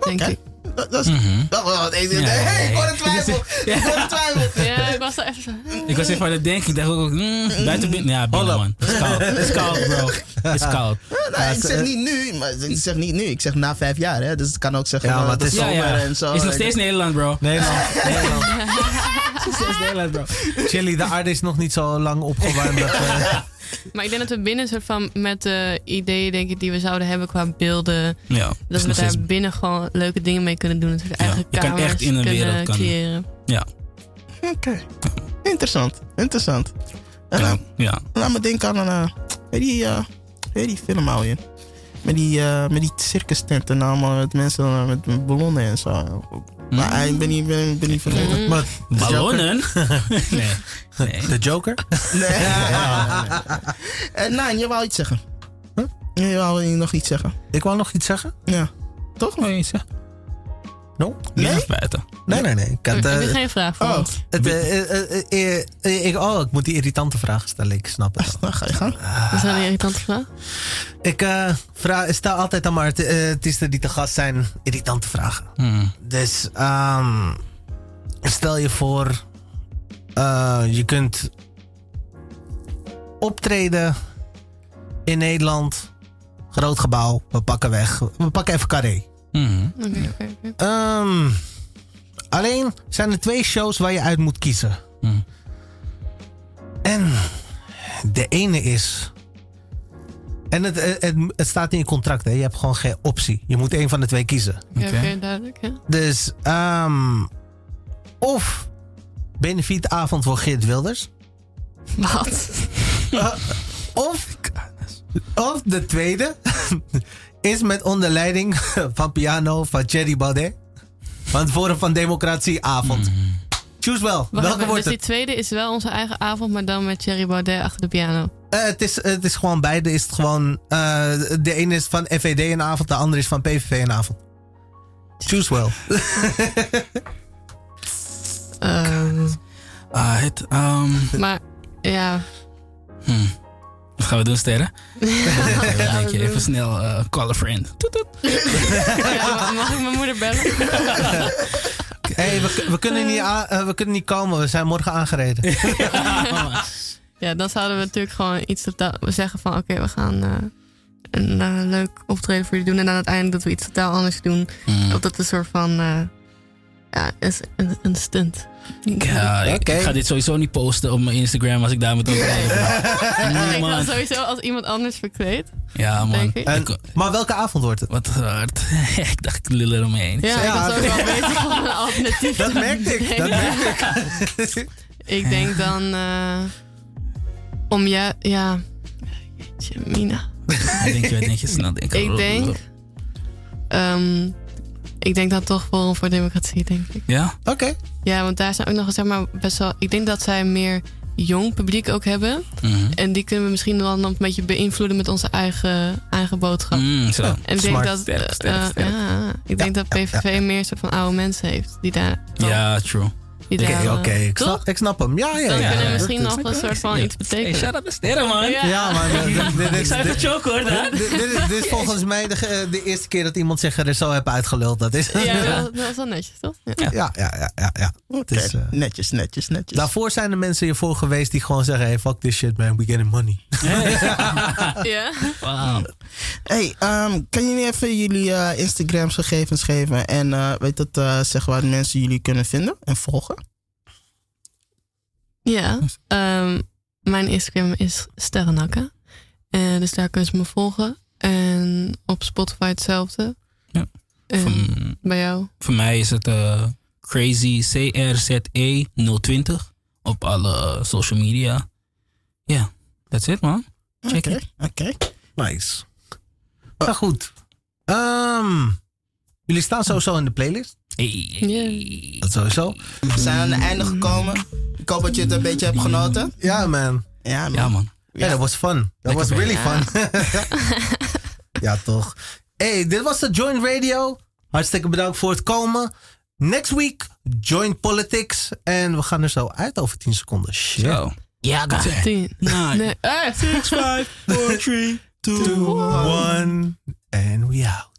Denk Oké. ik. Dat, dat is... Mhm. Dat, dat, ik, Ja, ja, hey, ik hoor een twijfel. Ja. Ik hoor een twijfel. Ja, ik was er even zo. Ik was even aan het denken. Ik dacht ook, mm, buiten binnen. Ja, binnen man. Het is koud. Het is koud, bro. Het is koud. Nee, ik zeg niet nu, maar ik zeg niet nu. Ik zeg na vijf jaar, hè. Dus het kan ook zeggen Ja, van, maar het is- zomer en zo. Is nog steeds Nederland, bro. Nederland. Nederland. Is nog steeds Nederland, bro. Chili, de aarde is nog niet zo lang opgewarmd. Dat, eh, Maar ik denk dat we binnen soort van met de ideeën denk ik, die we zouden hebben qua beelden. Ja, Dat we daar binnen gewoon leuke dingen mee kunnen doen. Dat we de eigen je kan kamers echt in een kunnen wereld kan- creëren. Ja, Oké. Interessant. Interessant. En ja, laat, ja. laat me denken aan een... eh, weet die, eh, weet die film alweer? Met die, eh met die circus tenten en allemaal met mensen met ballonnen en zo. Maar ik ben niet, ben, ben niet vergeten. Mm. maar Ballonnen? nee. nee. de Joker? Nee. En Nijn, je wou iets zeggen. Huh? Je wou nog iets zeggen. Ik wou nog iets zeggen? Ja. Toch? Oh, je zegt No? Nee? Nee, nee, nee. Ik had, Heb je eh, geen vraag voor Oh, het, eh, eh, ik, oh, ik moet die irritante vraag stellen. Ik snap het. nou ga je gang. Dat is wel een irritante vraag. Ik eh, vraag, stel altijd aan maar artiesten die te gast zijn irritante vragen. Hmm. Dus ehm, stel je voor, eh, je kunt optreden in Nederland, groot gebouw, we pakken weg. We pakken even carré. Mhm. Oké, oké, oké. Ehm, alleen zijn er twee shows waar je uit moet kiezen. Hmm. En de ene is. En het, het, het, het staat in je contract, hè? je hebt gewoon geen optie. Je moet één van de twee kiezen. Ja, Oké. duidelijk. Ja. Dus, ehm, of benefietavond voor Geert Wilders. Wat? Uh, of, of de tweede is met onder leiding van piano van Thierry Baudet. Van het Forum van Democratie avond. Choose wel. Wacht Welke wordt dus het? die tweede is wel onze eigen avond, maar dan met Thierry Baudet achter de piano. Eh, het, is, het is gewoon beide. Is het gewoon, eh, de ene is van FVD een avond, de andere is van PVV een avond. Choose well. Ehm, Ah, het, ehm, maar ja, hmm. Wat gaan we doen, sterren? Dan gaan denk we je even snel eh, call a friend. Toet, toet. Ja, mag ik mijn moeder bellen? hey, we, we, kunnen niet aan- eh, we kunnen niet komen. We zijn morgen aangereden. Ja, dan zouden we natuurlijk gewoon iets totaal zeggen van oké, we gaan eh, een leuk optreden voor je doen. En dan uiteindelijk dat we iets totaal anders doen. Of dat een soort van eh, ja, is een, een stunt. Ja, ik, ik ga dit sowieso niet posten op mijn Instagram als ik daar moet optreden. ik man. ga sowieso als iemand anders verkleed. Ja, man. Denk ik. En- Ik- maar welke avond wordt het? wat hard. ik dacht, ik lul er omheen. Ja, Ja, ik was ook wel bezig om een alternatief Dat te merkte ik. Dat merkte ik. Ik denk dan eh, om ja, ja, jeetje, Mina. Wat denk je, denk je snel denken? Ik denk, ehm, ik denk dan toch Forum voor Democratie, denk ik. Ja? Oké. Ja, want daar zijn ook nog zeg maar best wel. Ik denk dat zij meer jong publiek ook hebben. Mhm. En die kunnen we misschien dan een beetje beïnvloeden met onze eigen, eigen boodschap. Mm, zo. En ik denk Smart. dat, Sterk, eh, sterk, eh, sterk. ja, ik denk dat PVV meer een soort van oude mensen heeft die daar. Ja, true. Oké, oké. Ik, snap- ik snap hem. Ja, ja, Dan ja. kunnen ja. misschien Dat nog een soort van iets Hey, betekenen. shout out man. Ja. Ja, maar dit, dit, Ik is- zou even dit, choke, hoor. dit, dit is, dit is volgens mij de, de eerste keer dat iemand zich er zo heeft uitgeluld. Dat is, Ja, dat, dat is wel netjes, toch? Ja. ja, ja, ja, ja, ja. Oké, Het is, eh, netjes, netjes, netjes. Daarvoor zijn er mensen hiervoor geweest die gewoon zeggen: hey, fuck this shit, man, we getting money. Ja. Wauw. Hey, ehm, kan jullie even jullie eh Instagrams gegevens geven en eh, weet eh zeggen waar mensen jullie kunnen vinden en volgen? Ja, ehm, mijn Instagram is sterrennakken. En dus daar kunnen ze me volgen. En op Spotify hetzelfde. Ja. En Voor, bij jou? voor mij is het eh, crazy CRZE 020 op alle eh, social media. Ja, that's it, man. Check it. oké. Nice. Nou goed. Ehm, jullie staan sowieso in de playlist. Hey, Yeah. Dat sowieso. We zijn aan het einde gekomen. Ik hoop dat je het een beetje hebt genoten. Ja, man. Ja, man. Ja, man. Ja, dat was fun. Dat was really fun. ja, toch. Hey, dit was de Joint Radio. Hartstikke bedankt voor het komen. Next week, Joint Politics. En we gaan er zo uit over 10 seconden. Shit. Zo. Ja, got it. Tien. Nine. Nee. Eh. Six, five, four, three, two, Two, one. one, and we out.